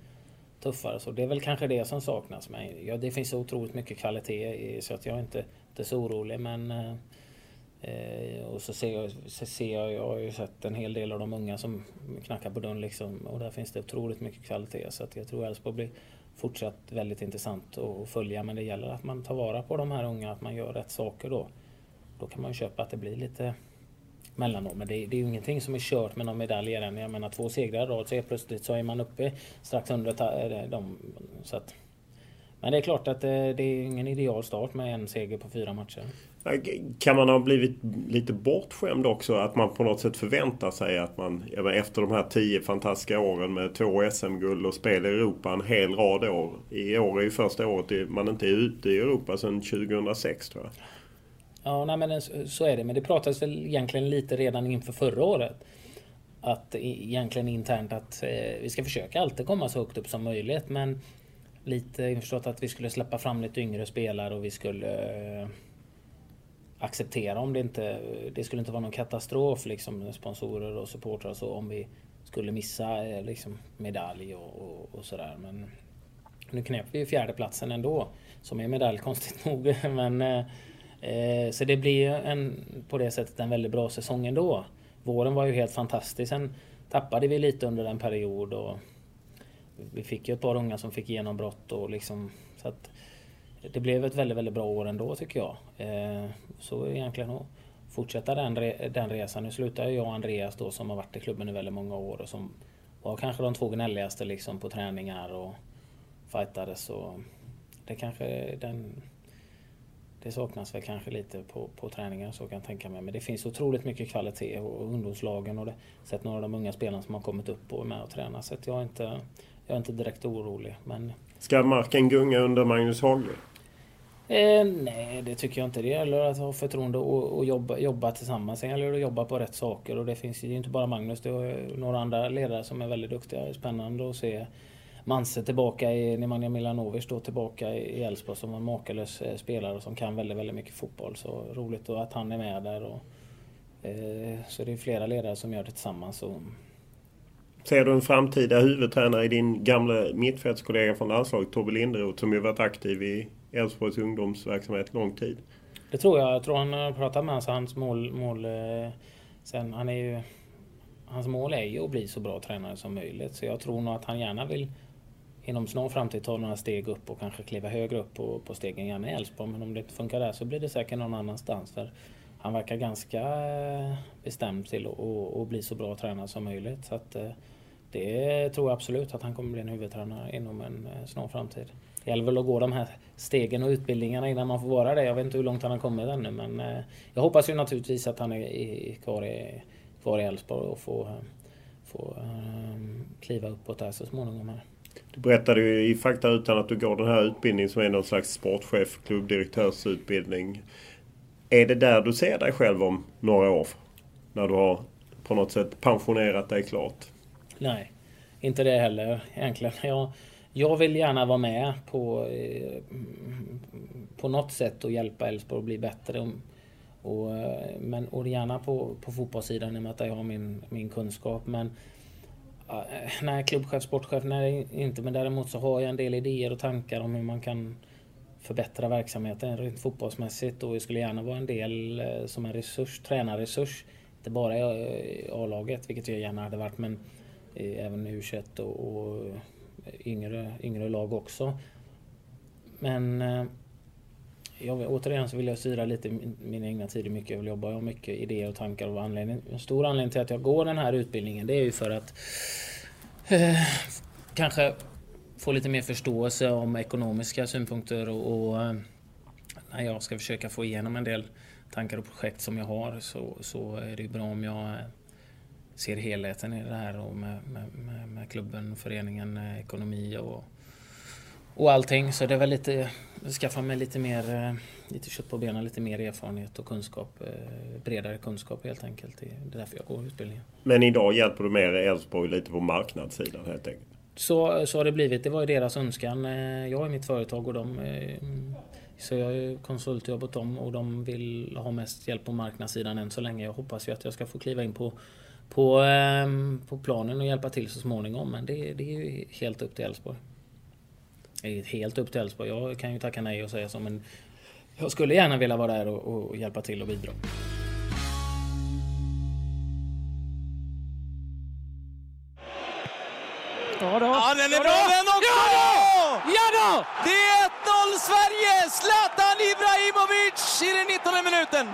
Speaker 4: tuffare. Så det är väl kanske det som saknas. Men ja, det finns otroligt mycket kvalitet i, så att jag är inte, inte så orolig. Men, eh, eh, och så ser, jag, så ser jag, jag har ju sett en hel del av de unga som knackar på dörren liksom, och där finns det otroligt mycket kvalitet. Så att jag tror Elfsborg blir fortsatt väldigt intressant att följa. Men det gäller att man tar vara på de här unga, att man gör rätt saker då. Då kan man ju köpa att det blir lite mellan dem. Men det, det är ju ingenting som är kört med någon medalj än. Jag menar två segrar i rad så är plötsligt så är man uppe strax under eh, dem. Så att, men det är klart att det, det är ingen ideal start med en seger på fyra matcher.
Speaker 2: Kan man ha blivit lite bortskämd också? Att man på något sätt förväntar sig att man efter de här tio fantastiska åren med två SM-guld och spel i Europa en hel rad år. I år är ju första året man inte är ute i Europa sedan 2006 tror jag.
Speaker 4: Ja, nej, men så är det. Men det pratades väl egentligen lite redan inför förra året. Att egentligen internt att eh, vi ska försöka alltid komma så högt upp som möjligt. Men lite införstått att vi skulle släppa fram lite yngre spelare och vi skulle eh, acceptera om det inte... Det skulle inte vara någon katastrof liksom sponsorer och supportrar så om vi skulle missa eh, liksom medalj och, och, och sådär. Men nu knep vi ju fjärdeplatsen ändå. Som är medalj konstigt <laughs> nog. Men Eh, Eh, så det blir en, på det sättet en väldigt bra säsong ändå. Våren var ju helt fantastisk. Sen tappade vi lite under en period och vi fick ju ett par unga som fick genombrott och liksom så att det blev ett väldigt, väldigt bra år ändå tycker jag. Eh, så egentligen att fortsätta den, den resan. Nu slutar jag och Andreas då som har varit i klubben i väldigt många år och som var kanske de två gnälligaste liksom på träningar och fightades och det kanske den det saknas väl kanske lite på, på träningen så kan jag tänka mig. Men det finns otroligt mycket kvalitet och ungdomslagen och det, sett några av de unga spelarna som har kommit upp och är med och tränar. Så jag är inte, jag är inte direkt orolig. Men...
Speaker 2: Ska marken gunga under Magnus Haglund?
Speaker 4: Eh, nej, det tycker jag inte. Det gäller att ha förtroende och, och jobba, jobba tillsammans. Sen gäller det att jobba på rätt saker och det finns ju inte bara Magnus. Det är några andra ledare som är väldigt duktiga. Spännande att se Manse tillbaka i Nemanja Milanovic då tillbaka i Elfsborg som en makalös eh, spelare som kan väldigt, väldigt mycket fotboll. Så roligt att han är med där. Och, eh, så det är flera ledare som gör det tillsammans. Och...
Speaker 2: Ser du en framtida huvudtränare i din gamla mittfältskollega från landslaget Tobbe Linderoth som ju varit aktiv i Elfsborgs ungdomsverksamhet lång tid?
Speaker 4: Det tror jag. Jag tror han har pratat med hans, hans mål, mål eh, sen. Han är ju, hans mål är ju att bli så bra tränare som möjligt. Så jag tror nog att han gärna vill inom snar framtid ta några steg upp och kanske kliva högre upp på, på stegen, gärna i Elfsborg. Men om det inte funkar där så blir det säkert någon annanstans. För han verkar ganska eh, bestämd till att bli så bra tränare som möjligt. Så att, eh, det tror jag absolut att han kommer bli en huvudtränare inom en eh, snar framtid. Det gäller väl att gå de här stegen och utbildningarna innan man får vara det. Jag vet inte hur långt han har kommit ännu men jag hoppas ju naturligtvis att han är kvar i, kvar i Elfsborg och får, får kliva uppåt där så småningom. Här.
Speaker 2: Du berättade ju i Fakta utan att du går den här utbildningen som är någon slags sportchef, klubbdirektörsutbildning. Är det där du ser dig själv om några år? När du har på något sätt pensionerat dig klart?
Speaker 4: Nej, inte det heller egentligen. Jag, jag vill gärna vara med på, eh, på något sätt och hjälpa Elfsborg att bli bättre. Och, eh, men, och gärna på, på fotbollssidan i och med att jag har min, min kunskap. Men Eh, nej, klubbchef, sportchef, nej inte. Men däremot så har jag en del idéer och tankar om hur man kan förbättra verksamheten rent fotbollsmässigt och jag skulle gärna vara en del eh, som en resurs, tränarresurs. Inte bara i eh, A-laget, vilket jag gärna hade varit, men även i U21 och, och yngre, yngre lag också. Men eh, jag, återigen så vill jag styra lite min egna tid mycket. Jag vill jobba. Jag har mycket idéer och tankar och anledning. En stor anledning till att jag går den här utbildningen det är ju för att eh, kanske få lite mer förståelse om ekonomiska synpunkter och, och eh, när jag ska försöka få igenom en del tankar och projekt som jag har så, så är det bra om jag eh, ser helheten i det här och med, med, med klubben, föreningen, eh, ekonomi och, och allting. Så det väl lite, skaffa mig lite mer, lite kött på benen, lite mer erfarenhet och kunskap. Bredare kunskap helt enkelt. Det är därför jag går utbildningen.
Speaker 2: Men idag hjälper du mer Elfsborg lite på marknadssidan helt enkelt?
Speaker 4: Så, så har det blivit. Det var ju deras önskan. Jag är mitt företag och de så jag är konsultjobb åt dem och de vill ha mest hjälp på marknadssidan än så länge. Jag hoppas ju att jag ska få kliva in på, på, på planen och hjälpa till så småningom. Men det, det är ju helt upp till Elfsborg. Det är helt upp till Elfsborg. Jag kan ju tacka nej och säga så men jag skulle gärna vilja vara där och, och hjälpa till och bidra.
Speaker 10: Ja, då. ja den är bra den också! Ja då! Ja då! Det är 1-0 Sverige! Zlatan Ibrahimovic i den 19 minuten.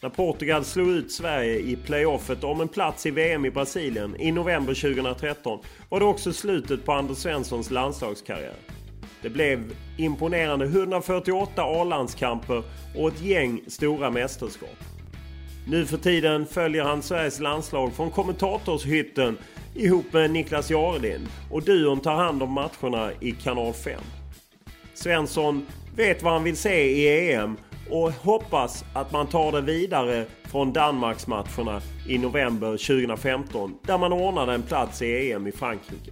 Speaker 2: När Portugal slog ut Sverige i playoffet om en plats i VM i Brasilien i november 2013 var det också slutet på Anders Svenssons landslagskarriär. Det blev imponerande 148 A-landskamper och ett gäng stora mästerskap. Nu för tiden följer han Sveriges landslag från kommentatorshytten ihop med Niklas Jarelin och duon tar hand om matcherna i kanal 5. Svensson vet vad han vill se i EM och hoppas att man tar det vidare från Danmarksmatcherna i november 2015 där man ordnade en plats i EM i Frankrike.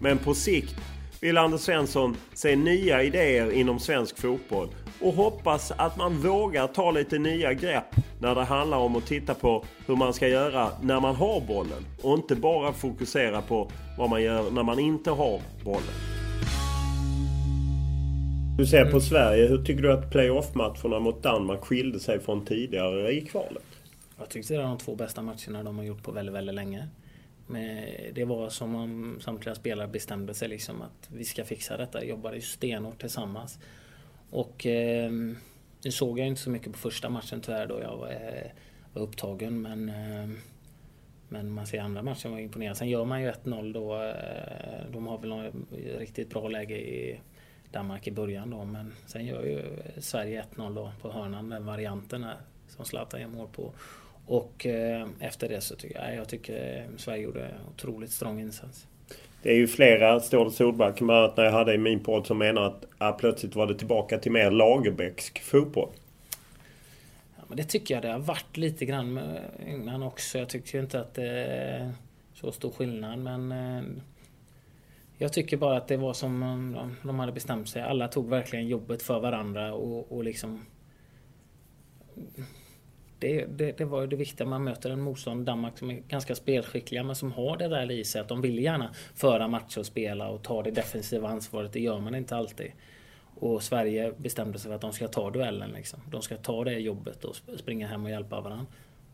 Speaker 2: Men på sikt vill Anders Svensson se nya idéer inom svensk fotboll och hoppas att man vågar ta lite nya grepp när det handlar om att titta på hur man ska göra när man har bollen och inte bara fokusera på vad man gör när man inte har bollen. Du ser på Sverige. Hur tycker du att playoff-matcherna mot Danmark skilde sig från tidigare i kvalet?
Speaker 4: Jag tyckte det var de två bästa matcherna de har gjort på väldigt, väldigt länge. Men det var som om samtliga spelare bestämde sig liksom att vi ska fixa detta. Jobbade stenhårt tillsammans. Och eh, nu såg jag inte så mycket på första matchen tyvärr då jag var, eh, var upptagen. Men, eh, men man ser andra matchen var imponerad. Sen gör man ju 1-0 då. Eh, de har väl något riktigt bra läge i Danmark i början då. Men sen gör ju Sverige 1-0 då på hörnan, den varianten här, som Zlatan gör mål på. Och eh, efter det så tycker jag, jag tycker Sverige gjorde otroligt strong insats.
Speaker 2: Det är ju flera, Ståle Solback, bland annat när jag hade i min podd, som menar att ja, plötsligt var det tillbaka till mer Lagerbäcksk fotboll.
Speaker 4: Ja, men det tycker jag det har varit lite grann med England också. Jag tycker inte att det är så stor skillnad men eh, jag tycker bara att det var som de hade bestämt sig. Alla tog verkligen jobbet för varandra och, och liksom det, det, det, var ju det viktiga. Man möter en motstånd, Danmark, som är ganska spelskickliga men som har det där i sig att de vill gärna föra matcher och spela och ta det defensiva ansvaret. Det gör man inte alltid. Och Sverige bestämde sig för att de ska ta duellen. Liksom. De ska ta det jobbet och springa hem och hjälpa varandra.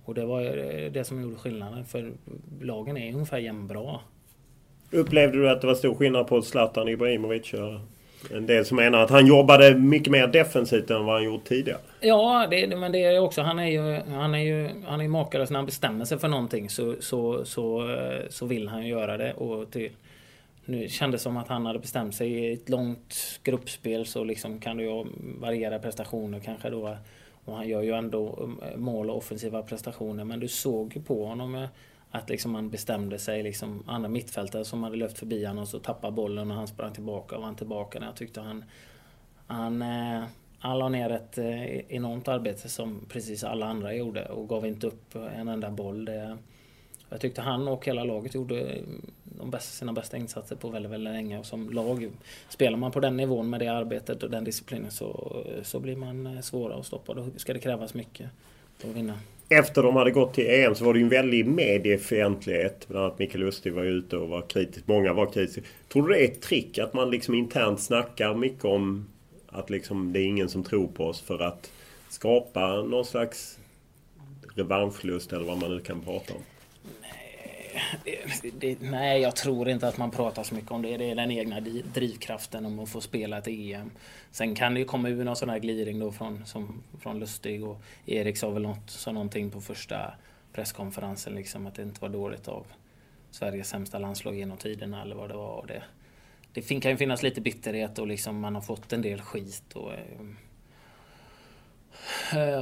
Speaker 4: Och det var det som gjorde skillnaden. För lagen är ungefär jämnbra.
Speaker 2: Upplevde du att det var stor skillnad på Zlatan Ibrahimovic? En del som menar att han jobbade mycket mer defensivt än vad han gjort tidigare.
Speaker 4: Ja, det, men det är också... Han är ju, han är ju, han är ju makalös när han bestämmer sig för någonting så, så, så, eh, så vill han göra det. Och till, nu kändes det som att han hade bestämt sig i ett långt gruppspel så liksom kan du ju variera prestationer kanske då. Och han gör ju ändå eh, mål och offensiva prestationer men du såg ju på honom eh, att liksom man bestämde sig, liksom andra mittfältare som hade löpt förbi honom och så tappade bollen och han sprang tillbaka och var tillbaka. När jag tyckte han... Han, eh, han la ner ett eh, enormt arbete som precis alla andra gjorde och gav inte upp en enda boll. Det, jag tyckte han och hela laget gjorde eh, de bästa, sina bästa insatser på väldigt, väldigt länge. Och som lag, spelar man på den nivån med det arbetet och den disciplinen så, så blir man svårare svåra att stoppa. Då ska det krävas mycket för att vinna
Speaker 2: efter de hade gått till EM så var det ju en väldig mediefientlighet. Bland annat Mikael Lustig var ju ute och var kritisk. Många var kritiska. Tror du det är ett trick att man liksom internt snackar mycket om att liksom det är ingen som tror på oss för att skapa någon slags revanschlust eller vad man nu kan prata om?
Speaker 4: Det, det, nej, jag tror inte att man pratar så mycket om det. Det är den egna drivkraften om att få spela ett EM. Sen kan det ju komma ur någon sån här gliring då från, som, från Lustig och Erik sa väl något, sa någonting på första presskonferensen liksom att det inte var dåligt av Sveriges sämsta landslag genom tiderna eller vad det var. Och det, det kan ju finnas lite bitterhet och liksom man har fått en del skit. Och, Eh,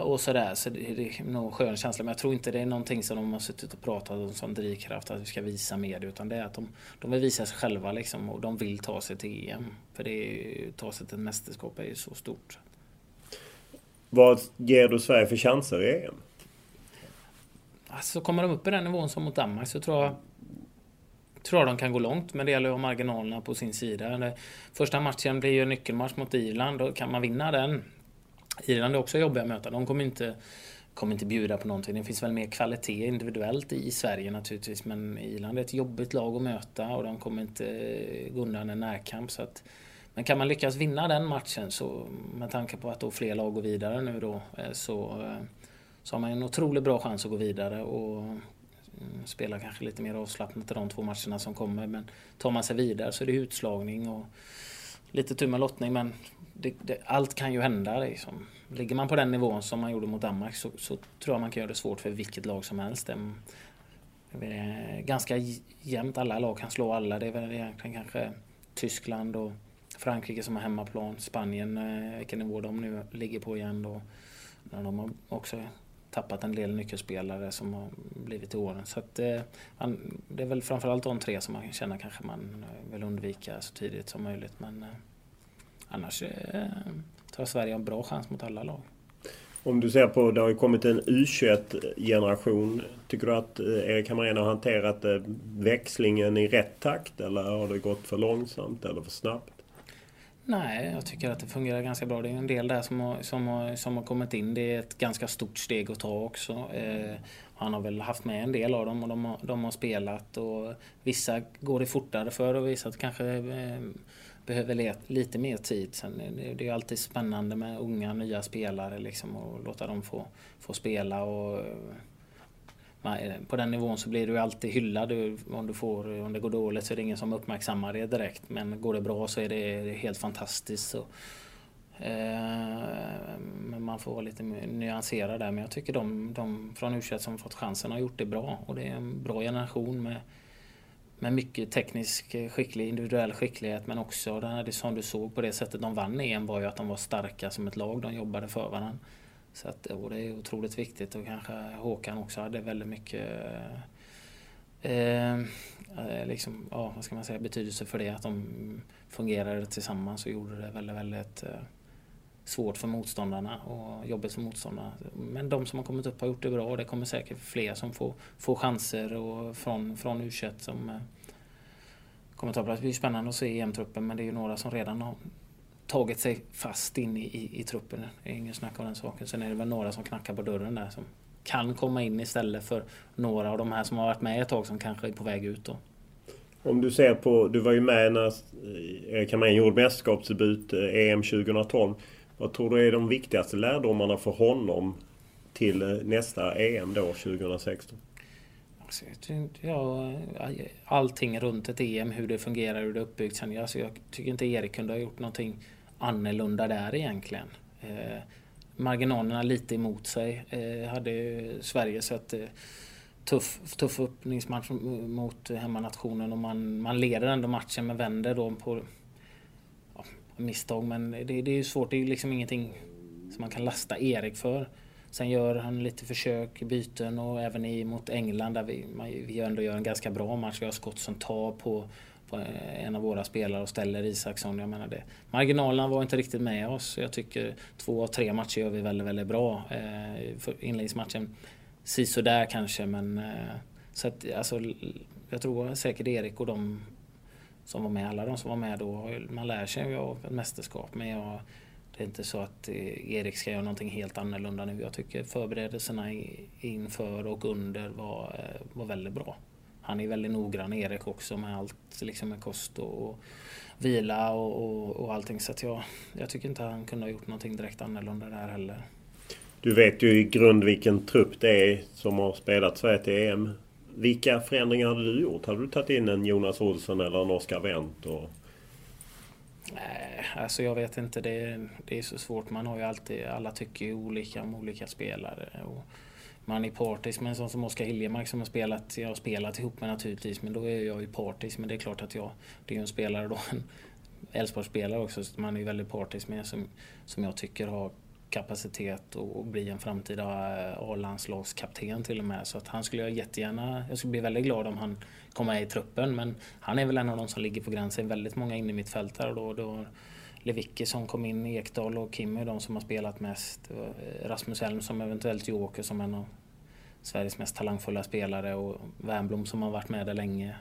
Speaker 4: och sådär. Så det, är nog en skön känsla. Men jag tror inte det är någonting som de har suttit och pratat om som drivkraft att vi ska visa mer. Utan det är att de, de vill visa sig själva liksom och de vill ta sig till EM. För det är, ta sig till ett mästerskap är ju så stort.
Speaker 2: Vad ger du Sverige för chanser i EM?
Speaker 4: Alltså kommer de upp i den nivån som mot Danmark så tror jag tror de kan gå långt, men det gäller att ha marginalerna på sin sida. Första matchen blir ju en nyckelmatch mot Irland och kan man vinna den Irland är också jobbiga att möta. De kommer inte, kommer inte bjuda på någonting. Det finns väl mer kvalitet individuellt i Sverige naturligtvis. Men Irland är ett jobbigt lag att möta och de kommer inte gå undan en närkamp. Så att, men kan man lyckas vinna den matchen så med tanke på att då fler lag går vidare nu då eh, så, eh, så har man en otroligt bra chans att gå vidare och mm, spela kanske lite mer avslappnat i de två matcherna som kommer. Men tar man sig vidare så är det utslagning och lite tur med lottning men det, det, allt kan ju hända. Liksom. Ligger man på den nivån som man gjorde mot Danmark så, så tror jag man kan göra det svårt för vilket lag som helst. Det är ganska jämnt. Alla lag kan slå alla. Det är väl egentligen kanske Tyskland och Frankrike som har hemmaplan. Spanien, eh, vilken nivå de nu ligger på igen då. De har också tappat en del nyckelspelare som har blivit i åren. Så att, eh, det är väl framförallt de tre som man känner kanske man eh, vill undvika så tidigt som möjligt. Men, annars eh, jag Sverige en bra chans mot alla lag.
Speaker 2: Om du ser på, det har ju kommit en U21-generation. Tycker du att eh, Erik Hamrén har hanterat eh, växlingen i rätt takt eller har det gått för långsamt eller för snabbt?
Speaker 4: Nej, jag tycker att det fungerar ganska bra. Det är en del där som har, som har, som har kommit in. Det är ett ganska stort steg att ta också. Eh, han har väl haft med en del av dem och de har, de har spelat. Och vissa går det fortare för och vissa kanske eh, behöver lite mer tid. Sen är det är alltid spännande med unga nya spelare liksom och låta dem få, få spela. Och, eh, eh, på den nivån så blir du alltid hyllad. Om, du får, om det går dåligt så är det ingen som uppmärksammar det direkt. Men går det bra så är det helt fantastiskt. Så, eh, men man får vara lite nyanserad där. Men jag tycker de, de från u som fått chansen har gjort det bra. Och det är en bra generation med med mycket teknisk eh, skicklig, individuell skicklighet men också den här, det som du såg på det sättet de vann EM var ju att de var starka som ett lag. De jobbade för varandra. Så att, och det är otroligt viktigt och kanske Håkan också hade väldigt mycket eh, eh, liksom, ja, vad ska man säga, betydelse för det. Att de fungerade tillsammans och gjorde det väldigt, väldigt eh, svårt för motståndarna och jobbigt för motståndarna. Men de som har kommit upp har gjort det bra och det kommer säkert fler som får, får chanser och från, från u som eh, kommer ta plats. Det blir spännande att se EM-truppen men det är ju några som redan har tagit sig fast in i, i, i truppen. Det är ingen snack om den saken. Sen är det väl några som knackar på dörren där som kan komma in istället för några av de här som har varit med ett tag som kanske är på väg ut. Då.
Speaker 2: Om du ser på, du var ju med när eh, Erik Hamrén gjorde mästerskapsdebut eh, EM 2012. Vad tror du är de viktigaste lärdomarna för honom till eh, nästa EM då 2016?
Speaker 4: Alltså, ja, eh, allting runt ett EM, hur det fungerar, hur det är uppbyggt. Alltså, jag tycker inte Erik kunde ha gjort någonting annorlunda där egentligen. Eh, marginalerna lite emot sig eh, hade Sverige sett eh, tuff, tuff öppningsmatch mot hemmanationen och man, man leder ändå matchen men vänder då på misstag men det, det är ju svårt. Det är ju liksom ingenting som man kan lasta Erik för. Sen gör han lite försök, byten och även i, mot England där vi, vi ändå gör en ganska bra match. Vi har skott som tar på, på en av våra spelare och ställer Isaksson. Jag menar det. Marginalerna var inte riktigt med oss. Jag tycker två av tre matcher gör vi väldigt, väldigt bra. Eh, inledningsmatchen där kanske men eh, så att, alltså, jag tror säkert Erik och de som var med, alla de som var med då, man lär sig ju av ett mästerskap. Men jag, det är inte så att eh, Erik ska göra någonting helt annorlunda nu. Jag tycker förberedelserna inför och under var, eh, var väldigt bra. Han är väldigt noggrann, Erik också, med allt liksom med kost och, och vila och, och, och allting. Så att jag, jag tycker inte han kunde ha gjort någonting direkt annorlunda där heller.
Speaker 2: Du vet ju i grund vilken trupp det är som har spelat Sverige till EM. Vilka förändringar hade du gjort? Hade du tagit in en Jonas Olsson eller en Oscar Wendt? Och...
Speaker 4: Nej, alltså jag vet inte. Det är, det är så svårt. Man har ju alltid, alla tycker ju olika om olika spelare. Och man är partisk med en sån som Oskar Hiljemark som har spelat, jag har spelat ihop med naturligtvis, men då är jag ju partisk. Men det är klart att jag, det är ju en spelare då, en Elfsborgsspelare också, så man är ju väldigt partisk med som, som jag tycker har kapacitet och bli en framtida eh, A-landslagskapten till och med. Så att han skulle jag jättegärna, jag skulle bli väldigt glad om han kom med i truppen. Men han är väl en av de som ligger på gränsen. Väldigt många inne i mitt fält här. Då, då Lewicki som kom in, Ekdal och Kim är de som har spelat mest. Eh, Rasmus Elm som eventuellt Joker som en av Sveriges mest talangfulla spelare och Wernbloom som har varit med där länge.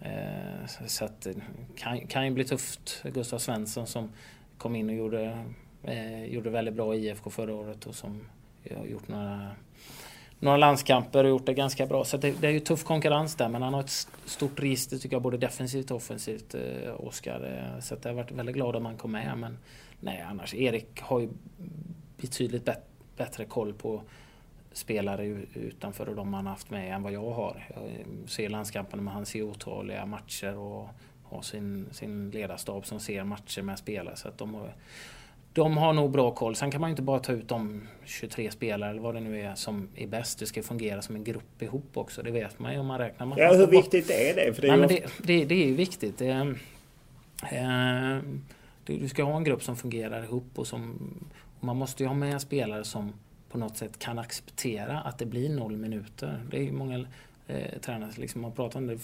Speaker 4: Eh, så att det kan, kan ju bli tufft. Gustav Svensson som kom in och gjorde, eh, gjorde väldigt bra i IFK förra året och som har gjort några, några landskamper och gjort det ganska bra. Så det, det, är ju tuff konkurrens där men han har ett stort register tycker jag både defensivt och offensivt, eh, Oskar. Eh, så att jag har varit väldigt glad om han kom med. Men nej annars, Erik har ju betydligt bet bättre koll på spelare utanför och de han haft med än vad jag har. Jag eh, ser landskamperna men han ser otaliga matcher och har sin, sin ledarstab som ser matcher med spelare. Så att de, har, de har nog bra koll. Sen kan man ju inte bara ta ut de 23 spelare eller vad det nu är som är bäst. Det ska fungera som en grupp ihop också. Det vet man ju om man räknar med.
Speaker 2: Ja, hur viktigt är det? För det, är
Speaker 4: Nej, men det, det, det är ju viktigt. Det, eh, du ska ha en grupp som fungerar ihop och som... Och man måste ju ha med spelare som på något sätt kan acceptera att det blir noll minuter. Det är ju många eh, tränare som liksom har pratat om det.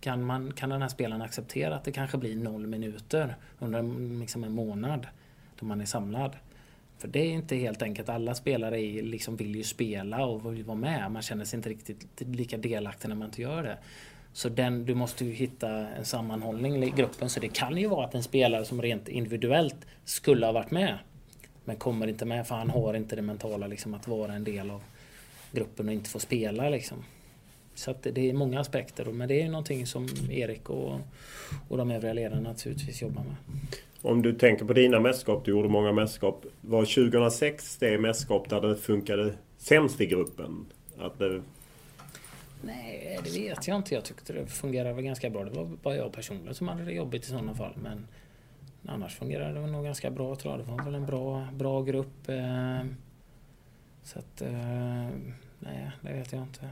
Speaker 4: Kan, man, kan den här spelaren acceptera att det kanske blir noll minuter under liksom en månad då man är samlad? För det är inte helt enkelt. Alla spelare är, liksom vill ju spela och vill vara med. Man känner sig inte riktigt lika delaktig när man inte gör det. Så den, du måste ju hitta en sammanhållning i gruppen. Så det kan ju vara att en spelare som rent individuellt skulle ha varit med men kommer inte med för han har inte det mentala liksom, att vara en del av gruppen och inte få spela. Liksom. Så att det är många aspekter men det är någonting som Erik och, och de övriga ledarna naturligtvis jobbar med.
Speaker 2: Om du tänker på dina mästerskap, du gjorde många mästerskap. Var 2006 det mästerskap där det funkade sämst i gruppen? Att det...
Speaker 4: Nej, det vet jag inte. Jag tyckte det fungerade ganska bra. Det var bara jag personligen som hade det jobbigt i sådana fall. Men annars fungerade det nog ganska bra tror jag. Det var väl en bra, bra grupp. Eh, så att, eh, nej, det vet jag inte.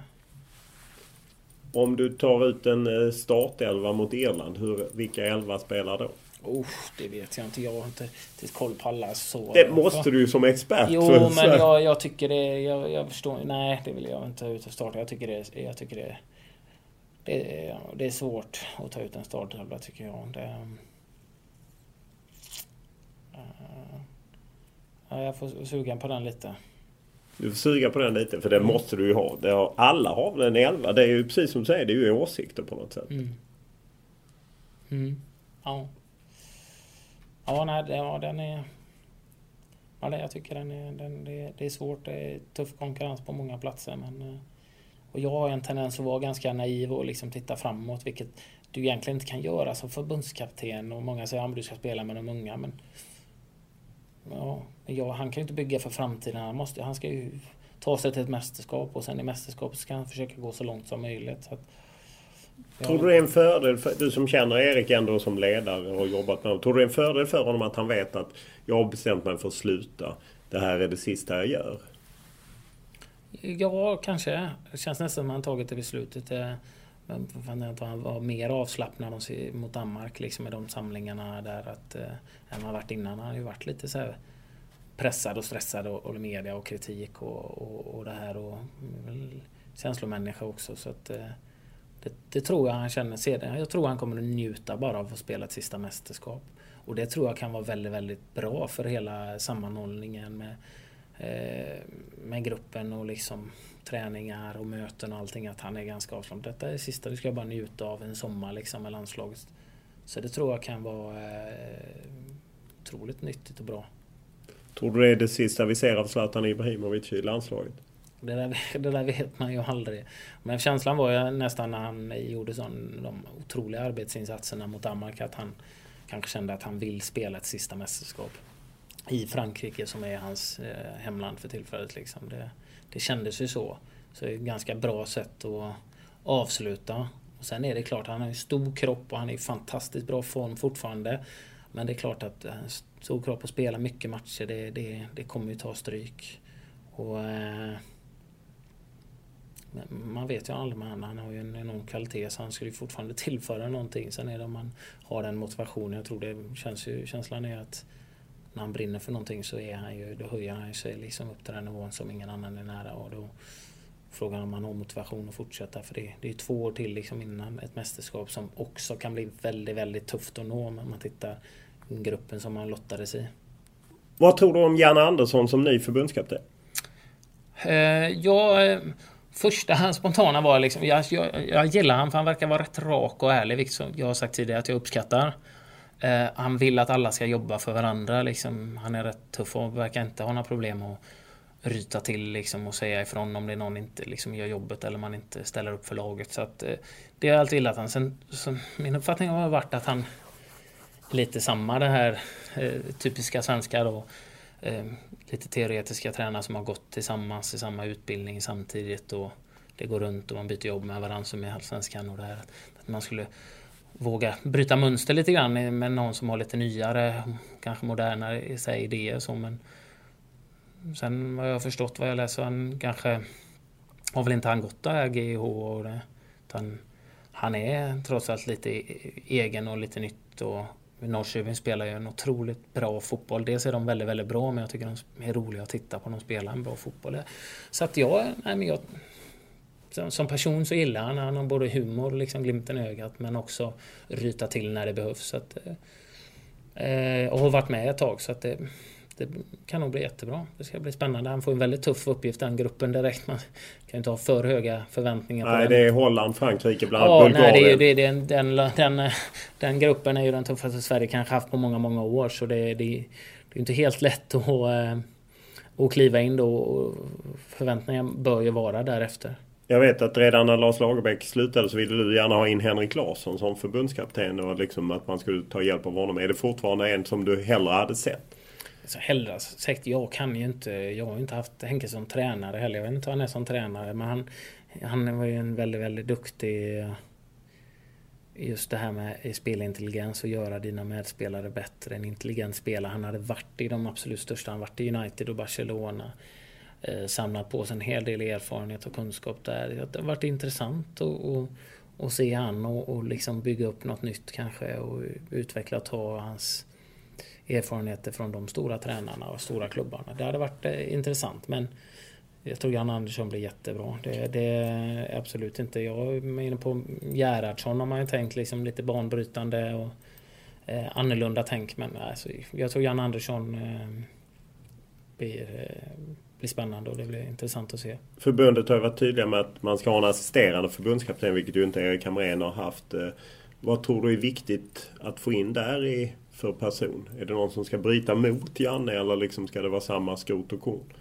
Speaker 2: Om du tar ut en eh, startelva mot Irland, hur, vilka elva spelar då?
Speaker 4: Oh, det vet jag inte. Jag har inte koll på alla så.
Speaker 2: Det måste du ju som expert.
Speaker 4: Jo, men jag, jag, tycker det... Jag, jag, förstår... Nej, det vill jag inte ut och starta. Jag tycker det... Jag tycker det, det, det är svårt att ta ut en startelva tycker jag. Det, Ja, jag får suga på den lite.
Speaker 2: Du får suga på den lite för det mm. måste du ju ha. Det har, alla har väl en elva. Det är ju precis som du säger, det är ju åsikter på något sätt.
Speaker 4: Mm. Mm. Ja. Ja, nej, ja, den är... Ja, jag tycker den är, den, det, det är svårt. Det är tuff konkurrens på många platser. Men, eh, och jag har en tendens att vara ganska naiv och liksom titta framåt, vilket du egentligen inte kan göra som förbundskapten. Och många säger att du ska spela med de unga. Men Ja, ja, han kan ju inte bygga för framtiden. Han, måste, han ska ju ta sig till ett mästerskap och sen i mästerskapet ska han försöka gå så långt som möjligt. Att,
Speaker 2: ja. Tror du det är en fördel, för, du som känner Erik ändå som ledare och jobbat med honom. Tror du det är en fördel för honom att han vet att jag har bestämt mig för att sluta. Det här är det sista jag gör?
Speaker 4: Ja, kanske. Det känns nästan som att han tagit det beslutet. Jag att han var mer avslappnad mot Danmark liksom, med de samlingarna där att, eh, än han varit innan. Han har ju varit lite så här pressad och stressad och, och media och kritik och, och, och det här och väl, känslomänniska också. Så att, eh, det, det, tror jag han känner sedan. Jag tror han kommer att njuta bara av att spela ett sista mästerskap. Och det tror jag kan vara väldigt, väldigt bra för hela sammanhållningen med, med gruppen och liksom träningar och möten och allting att han är ganska avslappnad. Detta är det sista du ska bara njuta av en sommar liksom med landslaget. Så det tror jag kan vara eh, otroligt nyttigt och bra.
Speaker 2: Tror du det är det sista vi ser av Zlatan Ibrahimovic i landslaget?
Speaker 4: Det där, <laughs> det där vet man ju aldrig. Men känslan var ju nästan när han gjorde sån, de otroliga arbetsinsatserna mot Danmark att han kanske kände att han vill spela ett sista mästerskap i Frankrike som är hans eh, hemland för tillfället. Liksom. Det, det kändes ju så. Så det är ett ganska bra sätt att avsluta. Och sen är det klart, han har en stor kropp och han är i fantastiskt bra form fortfarande. Men det är klart att eh, en stor kropp och spela mycket matcher, det, det, det kommer ju ta stryk. Och, eh, man vet ju aldrig med honom. Han har ju en enorm kvalitet så han skulle ju fortfarande <laughs> tillföra någonting. Sen är det om man har den motivationen. Jag tror det känns ju, känslan är att när han brinner för någonting så är han ju, då höjer han sig liksom upp till den nivån som ingen annan är nära. Och då, Frågan om han har motivation att fortsätta för det, det är två år till liksom innan ett mästerskap som också kan bli väldigt, väldigt tufft att nå om man tittar gruppen som han lottades i.
Speaker 2: Vad tror du om Janne Andersson som ny förbundskapten?
Speaker 4: Eh, ja, eh, första spontana var liksom, jag, jag, jag gillar han för han verkar vara rätt rak och ärlig, vilket jag har sagt tidigare att jag uppskattar. Eh, han vill att alla ska jobba för varandra. Liksom. Han är rätt tuff och verkar inte ha några problem att ryta till liksom, och säga ifrån om det är någon inte liksom, gör jobbet eller man inte ställer upp för laget. Så att, eh, det har jag alltid gillat han. Sen, så, min uppfattning har varit att han lite samma det här eh, typiska svenska då. Eh, lite teoretiska tränare som har gått tillsammans i samma utbildning samtidigt och det går runt och man byter jobb med varandra som i Allsvenskan och det här. Att man skulle våga bryta mönster lite grann med någon som har lite nyare, kanske modernare i sig idéer så men Sen vad jag har förstått vad jag läser, han kanske har väl inte han gått det här GH och det, utan han är trots allt lite e- egen och lite nytt och Norrköping spelar ju en otroligt bra fotboll. Dels är de väldigt, väldigt bra men jag tycker de är roliga att titta på. De spelar en bra fotboll. Så att jag, nej men jag som person så gillar han, han har både humor och liksom glimten i ögat men också ryta till när det behövs. Så att, eh, och har varit med ett tag så att det, det kan nog bli jättebra. Det ska bli spännande. Han får en väldigt tuff uppgift den gruppen direkt. Man kan inte ha för höga förväntningar
Speaker 2: nej, det är Holland, Frankrike, bland
Speaker 4: annat
Speaker 2: ja, Bulgarien.
Speaker 4: Nej, det är, det är, den, den, den, den, gruppen är ju den tuffaste Sverige kanske haft på många, många år. Så det, det, det är inte helt lätt att, eh, att kliva in då. Förväntningarna bör ju vara därefter.
Speaker 2: Jag vet att redan när Lars Lagerbäck slutade så ville du gärna ha in Henrik Larsson som förbundskapten och liksom att man skulle ta hjälp av honom. Är det fortfarande en som du hellre hade sett?
Speaker 4: Alltså hellre sagt, jag kan ju inte, jag har ju inte haft Henke som tränare heller. Jag vet inte vad han är som tränare men han, han var ju en väldigt, väldigt duktig eh, just det här med spelintelligens och göra dina medspelare bättre. En intelligent spelare. Han hade varit i de absolut största. Han varit i United och Barcelona. Eh, samlat på sig en hel del erfarenhet och kunskap där. Det har varit intressant att se han och, och liksom bygga upp något nytt kanske och utveckla och ta hans erfarenheter från de stora tränarna och stora klubbarna. Det hade varit eh, intressant men jag tror Jan Andersson blir jättebra. Det, det är absolut inte. Jag är inne på Gerhardsson har man ju tänkt liksom lite banbrytande och eh, annorlunda tänk. Men alltså, jag tror Jan Andersson eh, blir, eh, blir spännande och det blir intressant att se.
Speaker 2: Förbundet har varit tydliga med att man ska ha en assisterande förbundskapten vilket ju inte Erik Hamrén har haft. Eh, vad tror du är viktigt att få in där i för person? Är det någon som ska bryta mot Janne eller liksom ska det vara samma skrot och korn?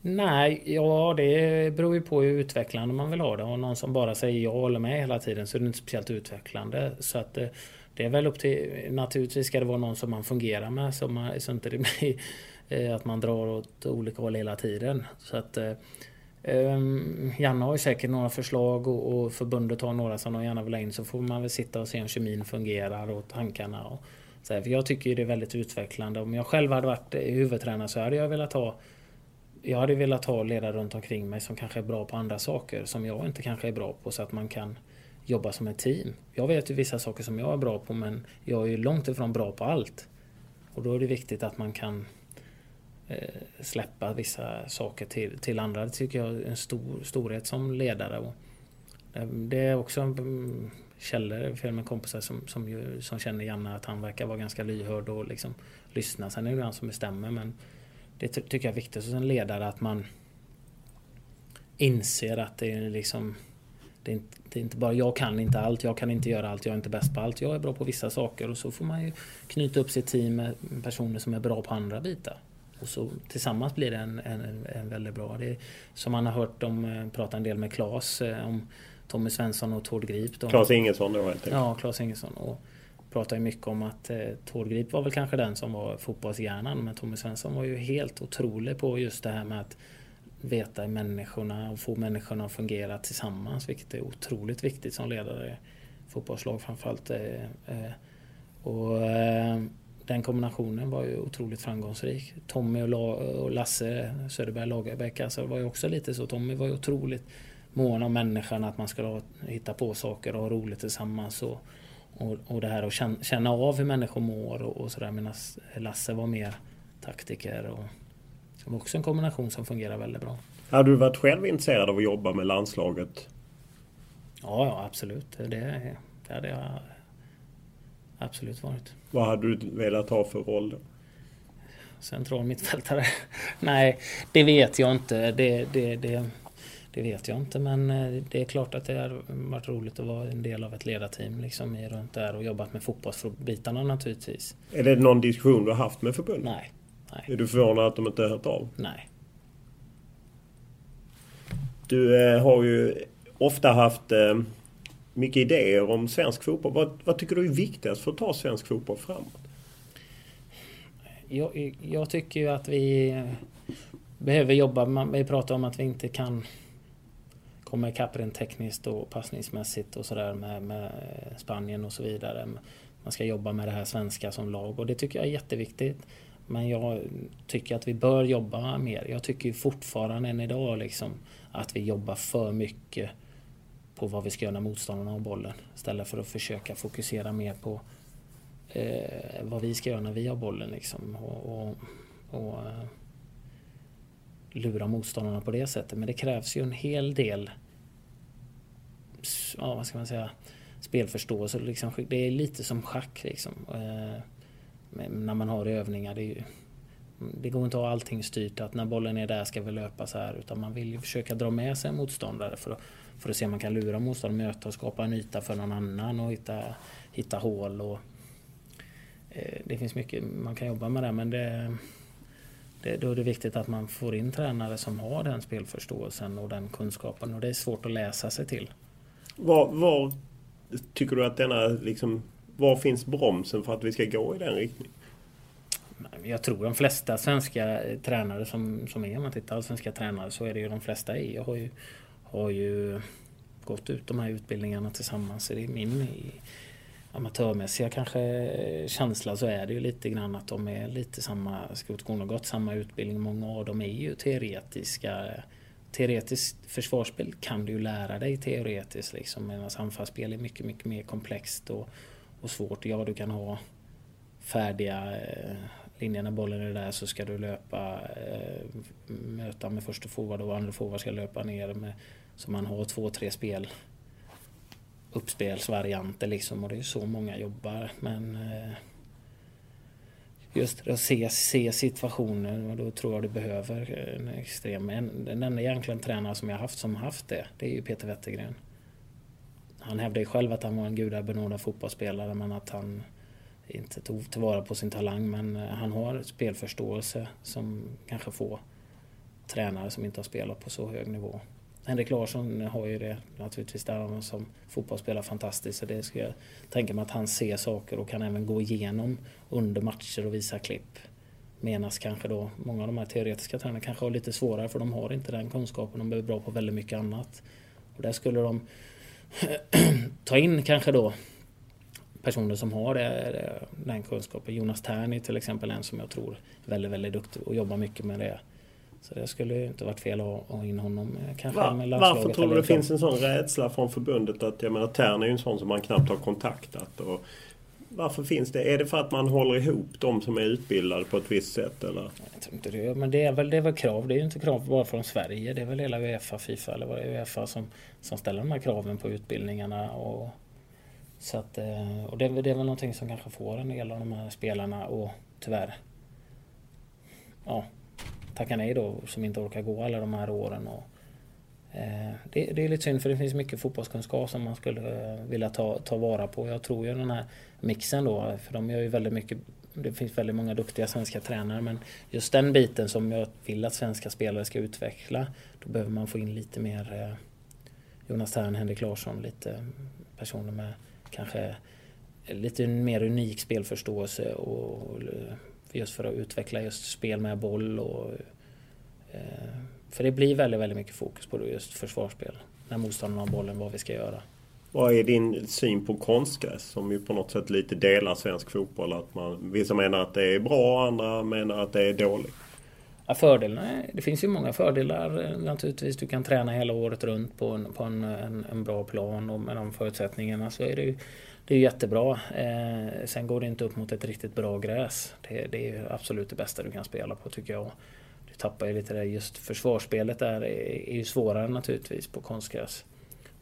Speaker 4: Nej, ja det beror ju på hur utvecklande man vill ha det. Och någon som bara säger ja eller med hela tiden så är det inte speciellt utvecklande. Så att eh, det är väl upp till... Naturligtvis ska det vara någon som man fungerar med så, man, så inte det blir Eh, att man drar åt olika håll hela tiden. Så att eh, ehm, Janne har ju säkert några förslag och, och förbundet har några som de gärna vill ha in så får man väl sitta och se om kemin fungerar och tankarna. Och, så här, för jag tycker det är väldigt utvecklande. Om jag själv hade varit eh, huvudtränare så hade jag velat ha jag hade velat ha ledare runt omkring mig som kanske är bra på andra saker som jag inte kanske är bra på så att man kan jobba som ett team. Jag vet ju vissa saker som jag är bra på men jag är ju långt ifrån bra på allt. Och då är det viktigt att man kan Eh, släppa vissa saker till, till andra. Det tycker jag är en stor storhet som ledare. Och, eh, det är också mm, källor, fel med kompisar som, som, ju, som känner Janne att han verkar vara ganska lyhörd och liksom lyssna. Sen är det han som bestämmer men det tycker jag är viktigt som en ledare att man inser att det är liksom det är, inte, det är, inte, bara jag kan inte allt, jag kan inte göra allt, jag är inte bäst på allt. Jag är bra på vissa saker och så får man ju knyta upp sitt team med personer som är bra på andra bitar. Och så tillsammans blir det en, en, en väldigt bra. Det som man har hört dem eh, prata en del med Klas eh, om Tommy Svensson och Tord Grip.
Speaker 2: De, Claes Ingesson då helt
Speaker 4: enkelt. Ja, Claes Ingesson. Och pratar ju mycket om att eh, Tord Grip var väl kanske den som var fotbollshjärnan. Men Tommy Svensson var ju helt otrolig på just det här med att veta människorna och få människorna att fungera tillsammans. Vilket är otroligt viktigt som ledare i fotbollslag framförallt. Eh, eh, och den kombinationen var ju otroligt framgångsrik. Tommy och, La och Lasse Söderberg Lagerbäck alltså var ju också lite så. Tommy var ju otroligt mån om människan, att man ska hitta på saker och ha roligt tillsammans. Och, och, och det här att känna av hur människor mår och, och sådär. Medan Lasse var mer taktiker. Och, som också en kombination som fungerar väldigt bra.
Speaker 2: Hade du varit själv intresserad av att jobba med landslaget?
Speaker 4: Ja, ja absolut. Det, det hade jag absolut varit.
Speaker 2: Vad hade du velat ha för roll då?
Speaker 4: Central mittfältare? <laughs> Nej, det vet jag inte. Det, det, det, det, vet jag inte men eh, det är klart att det har varit roligt att vara en del av ett ledarteam liksom i runt där och jobbat med fotbollsbitarna naturligtvis.
Speaker 2: Är det någon diskussion du har haft med förbundet?
Speaker 4: Nej. Nej.
Speaker 2: Är du förvånad att de inte har hört av?
Speaker 4: Nej.
Speaker 2: Du eh, har ju ofta haft eh, mycket idéer om svensk fotboll. Vad, vad, tycker du är viktigast för att ta svensk fotboll framåt?
Speaker 4: Jag, jag tycker ju att vi behöver jobba. Vi pratar om att vi inte kan komma ikapp rent tekniskt och passningsmässigt och sådär med, med Spanien och så vidare. Man ska jobba med det här svenska som lag och det tycker jag är jätteviktigt. Men jag tycker att vi bör jobba mer. Jag tycker fortfarande än idag liksom att vi jobbar för mycket på vad vi ska göra när motståndarna har bollen. Istället för att försöka fokusera mer på eh, vad vi ska göra när vi har bollen. Liksom. Och, och, och eh, lura motståndarna på det sättet. Men det krävs ju en hel del ja, vad ska man säga, spelförståelse. Liksom, det är lite som schack. Liksom. Eh, när man har övningar. Det, ju, det, går inte att ha allting styrt att när bollen är där ska vi löpa så här. Utan man vill ju försöka dra med sig en motståndare för att, för att se om man kan lura motståndaren, möta och skapa en yta för någon annan och hitta, hitta hål. Och, eh, det finns mycket man kan jobba med där men det, det, då är det viktigt att man får in tränare som har den spelförståelsen och den kunskapen och det är svårt att läsa sig till.
Speaker 2: Var, var tycker du att denna liksom var finns bromsen för att vi ska gå i den riktningen?
Speaker 4: Jag tror de flesta svenska tränare som, som är, om man tittar svenska tränare så är det ju de flesta i. Jag har ju, har ju gått ut de här utbildningarna tillsammans. Det är min amatörmässiga kanske känsla så är det ju lite grann att de är lite samma, skrotkorn, har gått samma utbildning. Många av dem är ju teoretiska teoretiskt försvarsspel kan du ju lära dig teoretiskt liksom medan alltså anfallsspel är mycket, mycket mer komplext och, och svårt. Ja, du kan ha färdiga eh, linjen när bollen är där så ska du löpa, eh, möta med första forward och andra forward ska löpa ner med, så man har två, tre spel uppspelsvarianter liksom och det är så många jobbar. Men eh, just att se, se situationen och då tror jag du behöver en extrem... En, den enda egentligen tränare som jag haft som haft det, det är ju Peter Wettergren. Han hävdade ju själv att han var en gudabenådad fotbollsspelare men att han inte tog tillvara på sin talang. Men eh, han har spelförståelse som kanske få tränare som inte har spelat på så hög nivå. Henrik Larsson har ju det naturligtvis där han som fotbollsspelare fantastiskt. Så det ska jag tänka mig att han ser saker och kan även gå igenom under matcher och visa klipp. Menas kanske då många av de här teoretiska tränarna kanske har lite svårare för de har inte den kunskapen. De behöver bra på väldigt mycket annat. Och där skulle de <clears throat> ta in kanske då personer som har det, den kunskapen. Jonas Terni till exempel en som jag tror är väldigt, väldigt duktig och jobbar mycket med det. Så det skulle ju inte varit fel att ha in honom eh, kanske
Speaker 2: Va, med Varför tror du det finns en sån rädsla från förbundet att jag menar Tern är ju en sån som man knappt har kontaktat. Och varför finns det? Är det för att man håller ihop de som är utbildade på ett visst sätt eller?
Speaker 4: Jag tror inte det. Men det är väl, det är väl krav. Det är ju inte krav bara från Sverige. Det är väl hela Uefa, Fifa eller vad det är Uefa som, som ställer de här kraven på utbildningarna. Och, så att, eh, och det, det är väl någonting som kanske får en del av de här spelarna och tyvärr ja, tacka nej då som inte orkar gå alla de här åren. Och, eh, det, det, är lite synd för det finns mycket fotbollskunskap som man skulle eh, vilja ta, ta vara på. Jag tror ju den här mixen då, för de gör ju väldigt mycket det finns väldigt många duktiga svenska tränare men just den biten som jag vill att svenska spelare ska utveckla då behöver man få in lite mer eh, Jonas Thern, Henrik Larsson, lite personer med kanske lite mer unik spelförståelse och eh, just för att utveckla just spel med boll och eh, för det blir väldigt, väldigt mycket fokus på just försvarsspel. När motståndarna har bollen, vad vi ska göra.
Speaker 2: Vad är din syn på konstgräs som ju på något sätt lite delar svensk fotboll? Att man, vissa menar att det är bra, andra menar att det är dåligt.
Speaker 4: Ja, fördelarna, det finns ju många fördelar eh, naturligtvis. Du kan träna hela året runt på en, på en, eh, en, en bra plan och med de förutsättningarna så är det ju det är jättebra. Eh, sen går det inte upp mot ett riktigt bra gräs. Det, det är absolut det bästa du kan spela på tycker jag. Du tappar ju lite där, just försvarsspelet där är, är ju svårare naturligtvis på konstgräs.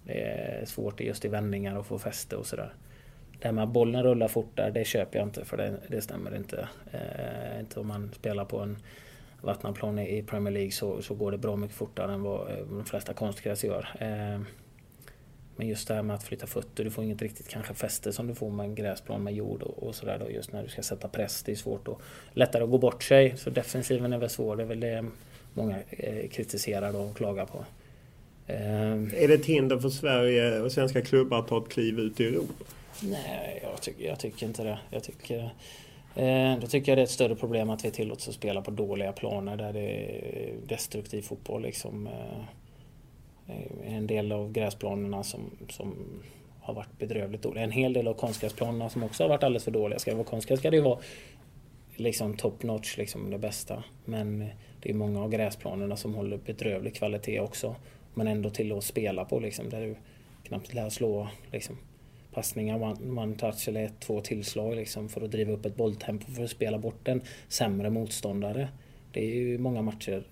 Speaker 4: Det är svårt just i vändningar och få fäste och sådär. Det här med att bollen rullar fort där, det köper jag inte för det, det stämmer inte. Eh, inte om man spelar på en vattnad plan i Premier League så, så går det bra mycket fortare än vad eh, de flesta konstgräs gör. Eh, men just det här med att flytta fötter, du får inget riktigt kanske fäste som du får med gräsplan med jord och, och sådär då just när du ska sätta press. Det är svårt och lättare att gå bort sig. Så defensiven är väl svår. Det är väl det många eh, kritiserar och klagar på.
Speaker 2: Eh, är det ett hinder för Sverige och svenska klubbar att ta ett kliv ut i Europa?
Speaker 4: Nej, jag, tycker, jag tycker inte det. Jag tycker, Eh, då tycker jag det är ett större problem att vi tillåts att spela på dåliga planer där det är destruktiv fotboll. Liksom, eh, en del av gräsplanerna som, som har varit bedrövligt dåliga. En hel del av konstgräsplanerna som också har varit alldeles för dåliga. Ska det vara konstgräs ska det ju vara liksom top notch, liksom det bästa. Men eh, det är många av gräsplanerna som håller bedrövlig kvalitet också. Men ändå tillåts spela på liksom, där du knappt lär slå liksom, passningar, one, one touch eller ett, två tillslag liksom, för att driva upp ett bolltempo för att spela bort en sämre motståndare. Det är ju många matcher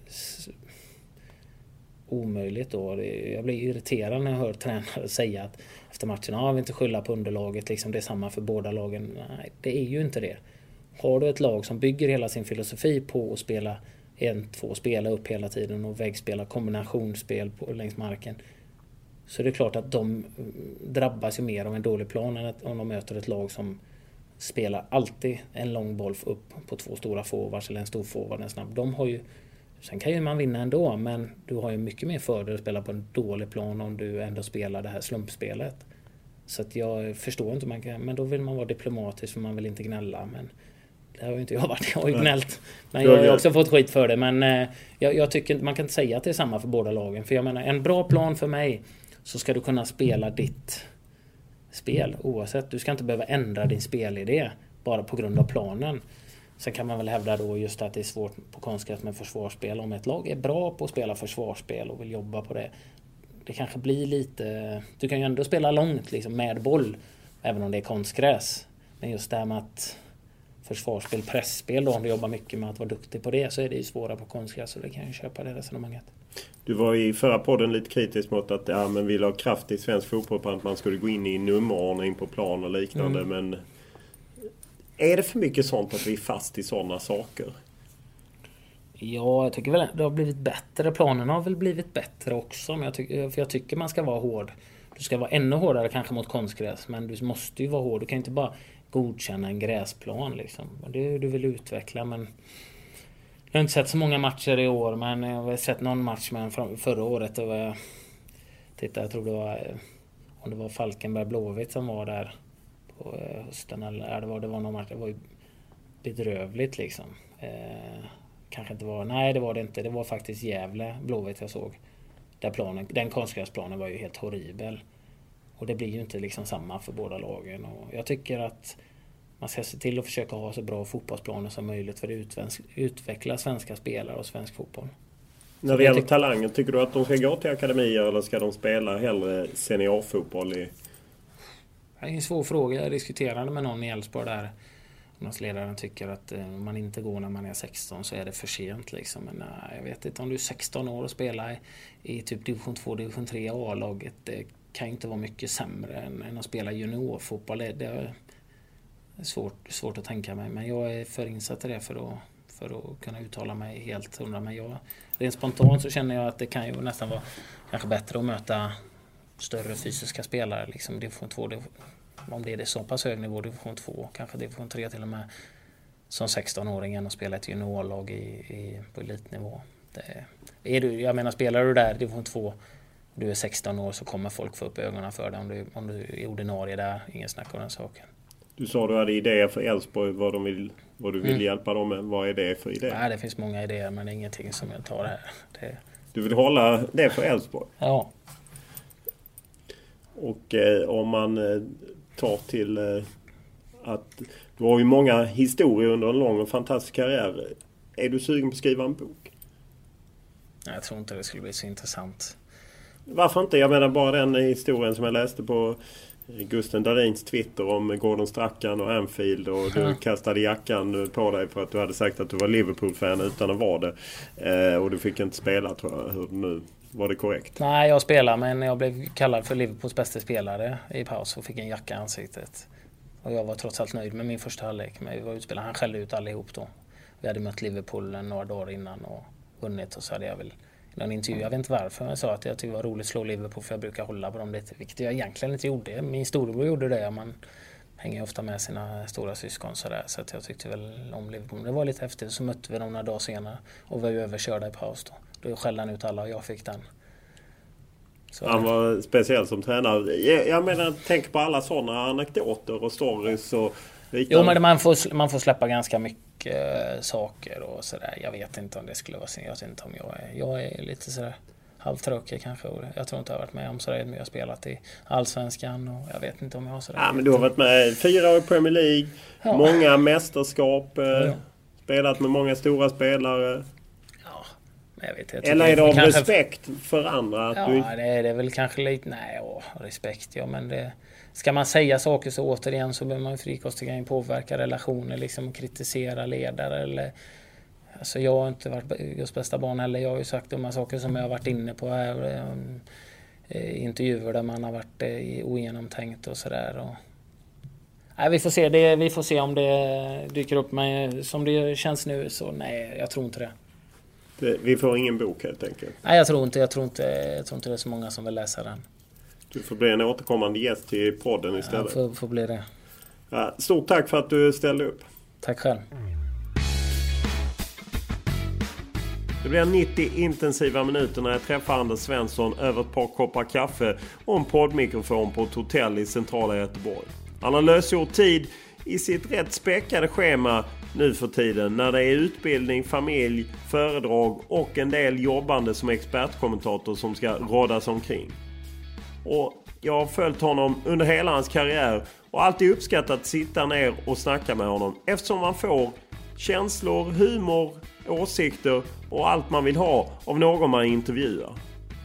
Speaker 4: omöjligt då. Jag blir irriterad när jag hör tränare <laughs> säga att efter matchen, ja vi inte skylla på underlaget, liksom, det är samma för båda lagen. Nej, det är ju inte det. Har du ett lag som bygger hela sin filosofi på att spela en, två, spela upp hela tiden och väggspela kombinationsspel på, längs marken. Så det är klart att de drabbas ju mer av en dålig plan än om de möter ett lag som spelar alltid en lång boll upp på två stora forwards eller en stor forward, en snabb. De har ju Sen kan ju man vinna ändå men du har ju mycket mer fördel att spela på en dålig plan om du ändå spelar det här slumpspelet. Så att jag förstår inte, man kan, men då vill man vara diplomatisk för man vill inte gnälla. Men det har ju inte jag varit, jag har ju gnällt. Men jag har också fått skit för det. Men eh, jag, jag tycker man kan inte säga att det är samma för båda lagen. För jag menar, en bra plan för mig så ska du kunna spela ditt spel oavsett. Du ska inte behöva ändra din spelidé bara på grund av planen. Sen kan man väl hävda då just att det är svårt på konstgräs med försvarsspel. Om ett lag är bra på att spela försvarsspel och vill jobba på det. Det kanske blir lite... Du kan ju ändå spela långt liksom med boll. Även om det är konstgräs. Men just det här med att försvarsspel, pressspel då, om du jobbar mycket med att vara duktig på det så är det ju svårare på konstgräs. Så det kan ju köpa det resonemanget.
Speaker 2: Du var i förra podden lite kritisk mot att ja, men vill ha kraft i svensk fotboll på att man skulle gå in i nummerordning på plan och liknande. Mm. Men är det för mycket sånt att vi är fast i sådana saker?
Speaker 4: Ja, jag tycker väl det har blivit bättre. Planerna har väl blivit bättre också. Men jag tycker, för jag tycker man ska vara hård. Du ska vara ännu hårdare kanske mot konstgräs. Men du måste ju vara hård. Du kan inte bara godkänna en gräsplan liksom. Det är du vill utveckla men... Jag har inte sett så många matcher i år men jag har sett någon match med förra året. Och jag, titta, jag tror det var... Om det var Falkenberg Blåvitt som var där på eh, hösten. Eller det var, det var någon match. Det var ju bedrövligt liksom. Eh, kanske inte var... Nej, det var det inte. Det var faktiskt Gävle Blåvitt jag såg. Där planen, den konstgräsplanen var ju helt horribel. Och det blir ju inte liksom samma för båda lagen. Och jag tycker att man ska se till att försöka ha så bra fotbollsplaner som möjligt för att utveckla svenska spelare och svensk fotboll.
Speaker 2: När det gäller talangen, tycker du att de ska gå till akademier eller ska de spela hellre seniorfotboll i
Speaker 4: det är en svår fråga. Jag diskuterade med någon i Elfsborg där. Ungdomsledaren tycker att eh, om man inte går när man är 16 så är det för sent. Liksom. Men nej, jag vet inte om du är 16 år och spelar i typ division 2, division 3 A-laget. Det kan ju inte vara mycket sämre än, än att spela juniorfotboll. Det, det svårt, svårt att tänka mig. Men jag är för insatt i det för att, för att kunna uttala mig helt hundra. Men jag, rent spontant så känner jag att det kan ju nästan vara kanske bättre att möta större fysiska spelare. Liksom division 2, om det är så pass hög nivå, division 2, kanske division 3 till och med. Som 16-åring än att spela ett juniorlag i, i, på elitnivå. Det, är du, jag menar, spelar du där division 2 du är 16 år så kommer folk få upp ögonen för dig om du, om du är ordinarie där. Ingen snack om den saken.
Speaker 2: Du sa du hade idéer för Elfsborg, vad, de vill, vad du vill mm. hjälpa dem med. Vad är det för idéer?
Speaker 4: Nej, det finns många idéer men ingenting som jag tar här. Det...
Speaker 2: Du vill hålla det för Elfsborg?
Speaker 4: Ja.
Speaker 2: Och eh, om man eh, tar till eh, att du har ju många historier under en lång och fantastisk karriär. Är du sugen på att skriva en bok?
Speaker 4: Jag tror inte det skulle bli så intressant.
Speaker 2: Varför inte? Jag menar bara den historien som jag läste på Gusten Dahlins Twitter om Gordon Strachan och Anfield och du kastade jackan på dig för att du hade sagt att du var Liverpool-fan utan att vara det. Eh, och du fick inte spela tror jag. Hur nu var det korrekt?
Speaker 4: Nej, jag spelar men jag blev kallad för Liverpools bästa spelare i paus och fick en jacka i ansiktet. Och jag var trots allt nöjd med min första halvlek. Men vi var utspelade. Han skällde ut allihop då. Vi hade mött Liverpool några dagar innan och vunnit och så hade jag väl i någon intervju, jag vet inte varför, men jag sa att jag tyckte det var roligt att slå Liverpool för jag brukar hålla på dem lite. Vilket jag egentligen inte gjorde. Min storebror gjorde det. Man hänger ofta med sina stora syskon sådär. Så att jag tyckte väl om Liverpool. Det var lite häftigt. Så mötte vi dem några dagar senare och var ju överkörda i paus då. Då skällde han ut alla och jag fick den. Så-
Speaker 2: Han var speciell som tränare. Jag, jag menar, tänk på alla sådana anekdoter och stories och
Speaker 4: Jo men man får, man får släppa ganska mycket eh, saker och sådär. Jag vet inte om det skulle vara så. Jag vet inte om jag är... Jag är lite sådär halvtråkig kanske. Jag tror inte jag har varit med om sådär. Men jag har spelat i Allsvenskan och jag vet inte om jag har sådär.
Speaker 2: Ja, men du har varit med fyra år i Premier League.
Speaker 4: Ja.
Speaker 2: Många mästerskap. Eh,
Speaker 4: ja.
Speaker 2: Spelat med många stora spelare.
Speaker 4: Jag vet, jag
Speaker 2: Eller är det av
Speaker 4: kanske-
Speaker 2: respekt för andra? Att
Speaker 4: Ja,
Speaker 2: du...
Speaker 4: det är, det är väl kanske lite... Nej, åh, respekt ja, men det... Ska man säga saker så återigen så behöver man in påverka relationer liksom kritisera ledare eller... Alltså jag har inte varit Guds bästa barn heller. Jag har ju sagt dumma saker som jag har varit inne på här. eh, eh, Intervjuer där man har varit eh, ogenomtänkt och sådär. Nej, vi får se. Det, vi får se om det dyker upp. Men som det känns nu så nej, jag tror inte det.
Speaker 2: Det- Vi får ingen bok helt enkelt.
Speaker 4: Nej, jag tror inte, jag tror inte, jag tror inte det är så många som vill läsa den.
Speaker 2: Du får bli en återkommande gäst till podden istället.
Speaker 4: får, får bli det.
Speaker 2: Ja, stort tack för att du ställde upp.
Speaker 4: Tack själv.
Speaker 2: Det blir 90 intensiva minuter när jag träffar Anders Svensson över ett par koppar kaffe och en poddmikrofon på ett hotell i centrala Göteborg. Han har lösgjort tid i sitt rätt späckade schema nu för tiden när det är utbildning, familj, föredrag och en del jobbande som expertkommentator som ska rådas omkring. Och jag har följt honom under hela hans karriär och alltid uppskattat att sitta ner och snacka med honom eftersom man får känslor, humor, åsikter och allt man vill ha av någon man intervjuar.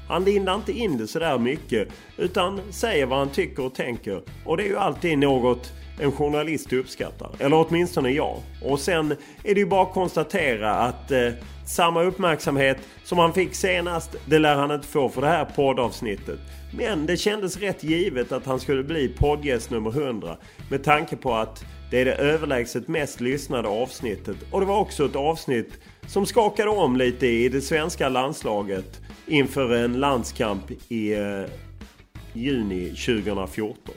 Speaker 2: Han lindar inte in det sådär mycket utan säger vad han tycker och tänker. Och det är ju alltid något en journalist uppskattar. Eller åtminstone jag. Och sen är det ju bara att konstatera att eh, samma uppmärksamhet som han fick senast, det lär han inte få för det här poddavsnittet. Men det kändes rätt givet att han skulle bli poddgäst nummer 100 med tanke på att det är det överlägset mest lyssnade avsnittet och det var också ett avsnitt som skakade om lite i det svenska landslaget inför en landskamp i eh, juni 2014.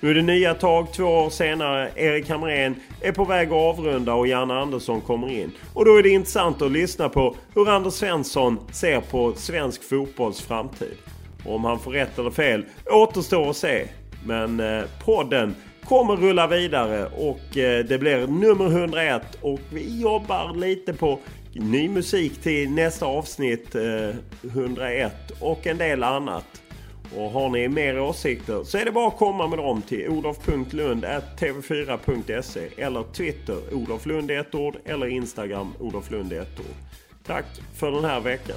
Speaker 2: Nu är det nya tag två år senare. Erik Hamrén är på väg att avrunda och Janne Andersson kommer in. Och då är det intressant att lyssna på hur Anders Svensson ser på svensk fotbolls framtid. Och om han får rätt eller fel återstår att se. Men eh, podden kommer rulla vidare och eh, det blir nummer 101 och vi jobbar lite på ny musik till nästa avsnitt eh, 101 och en del annat. Och har ni mer åsikter så är det bara att komma med dem till olof.lund.tv4.se eller Twitter Olof Lund ett ord eller Instagram Olof Lund ett ord. Tack för den här veckan.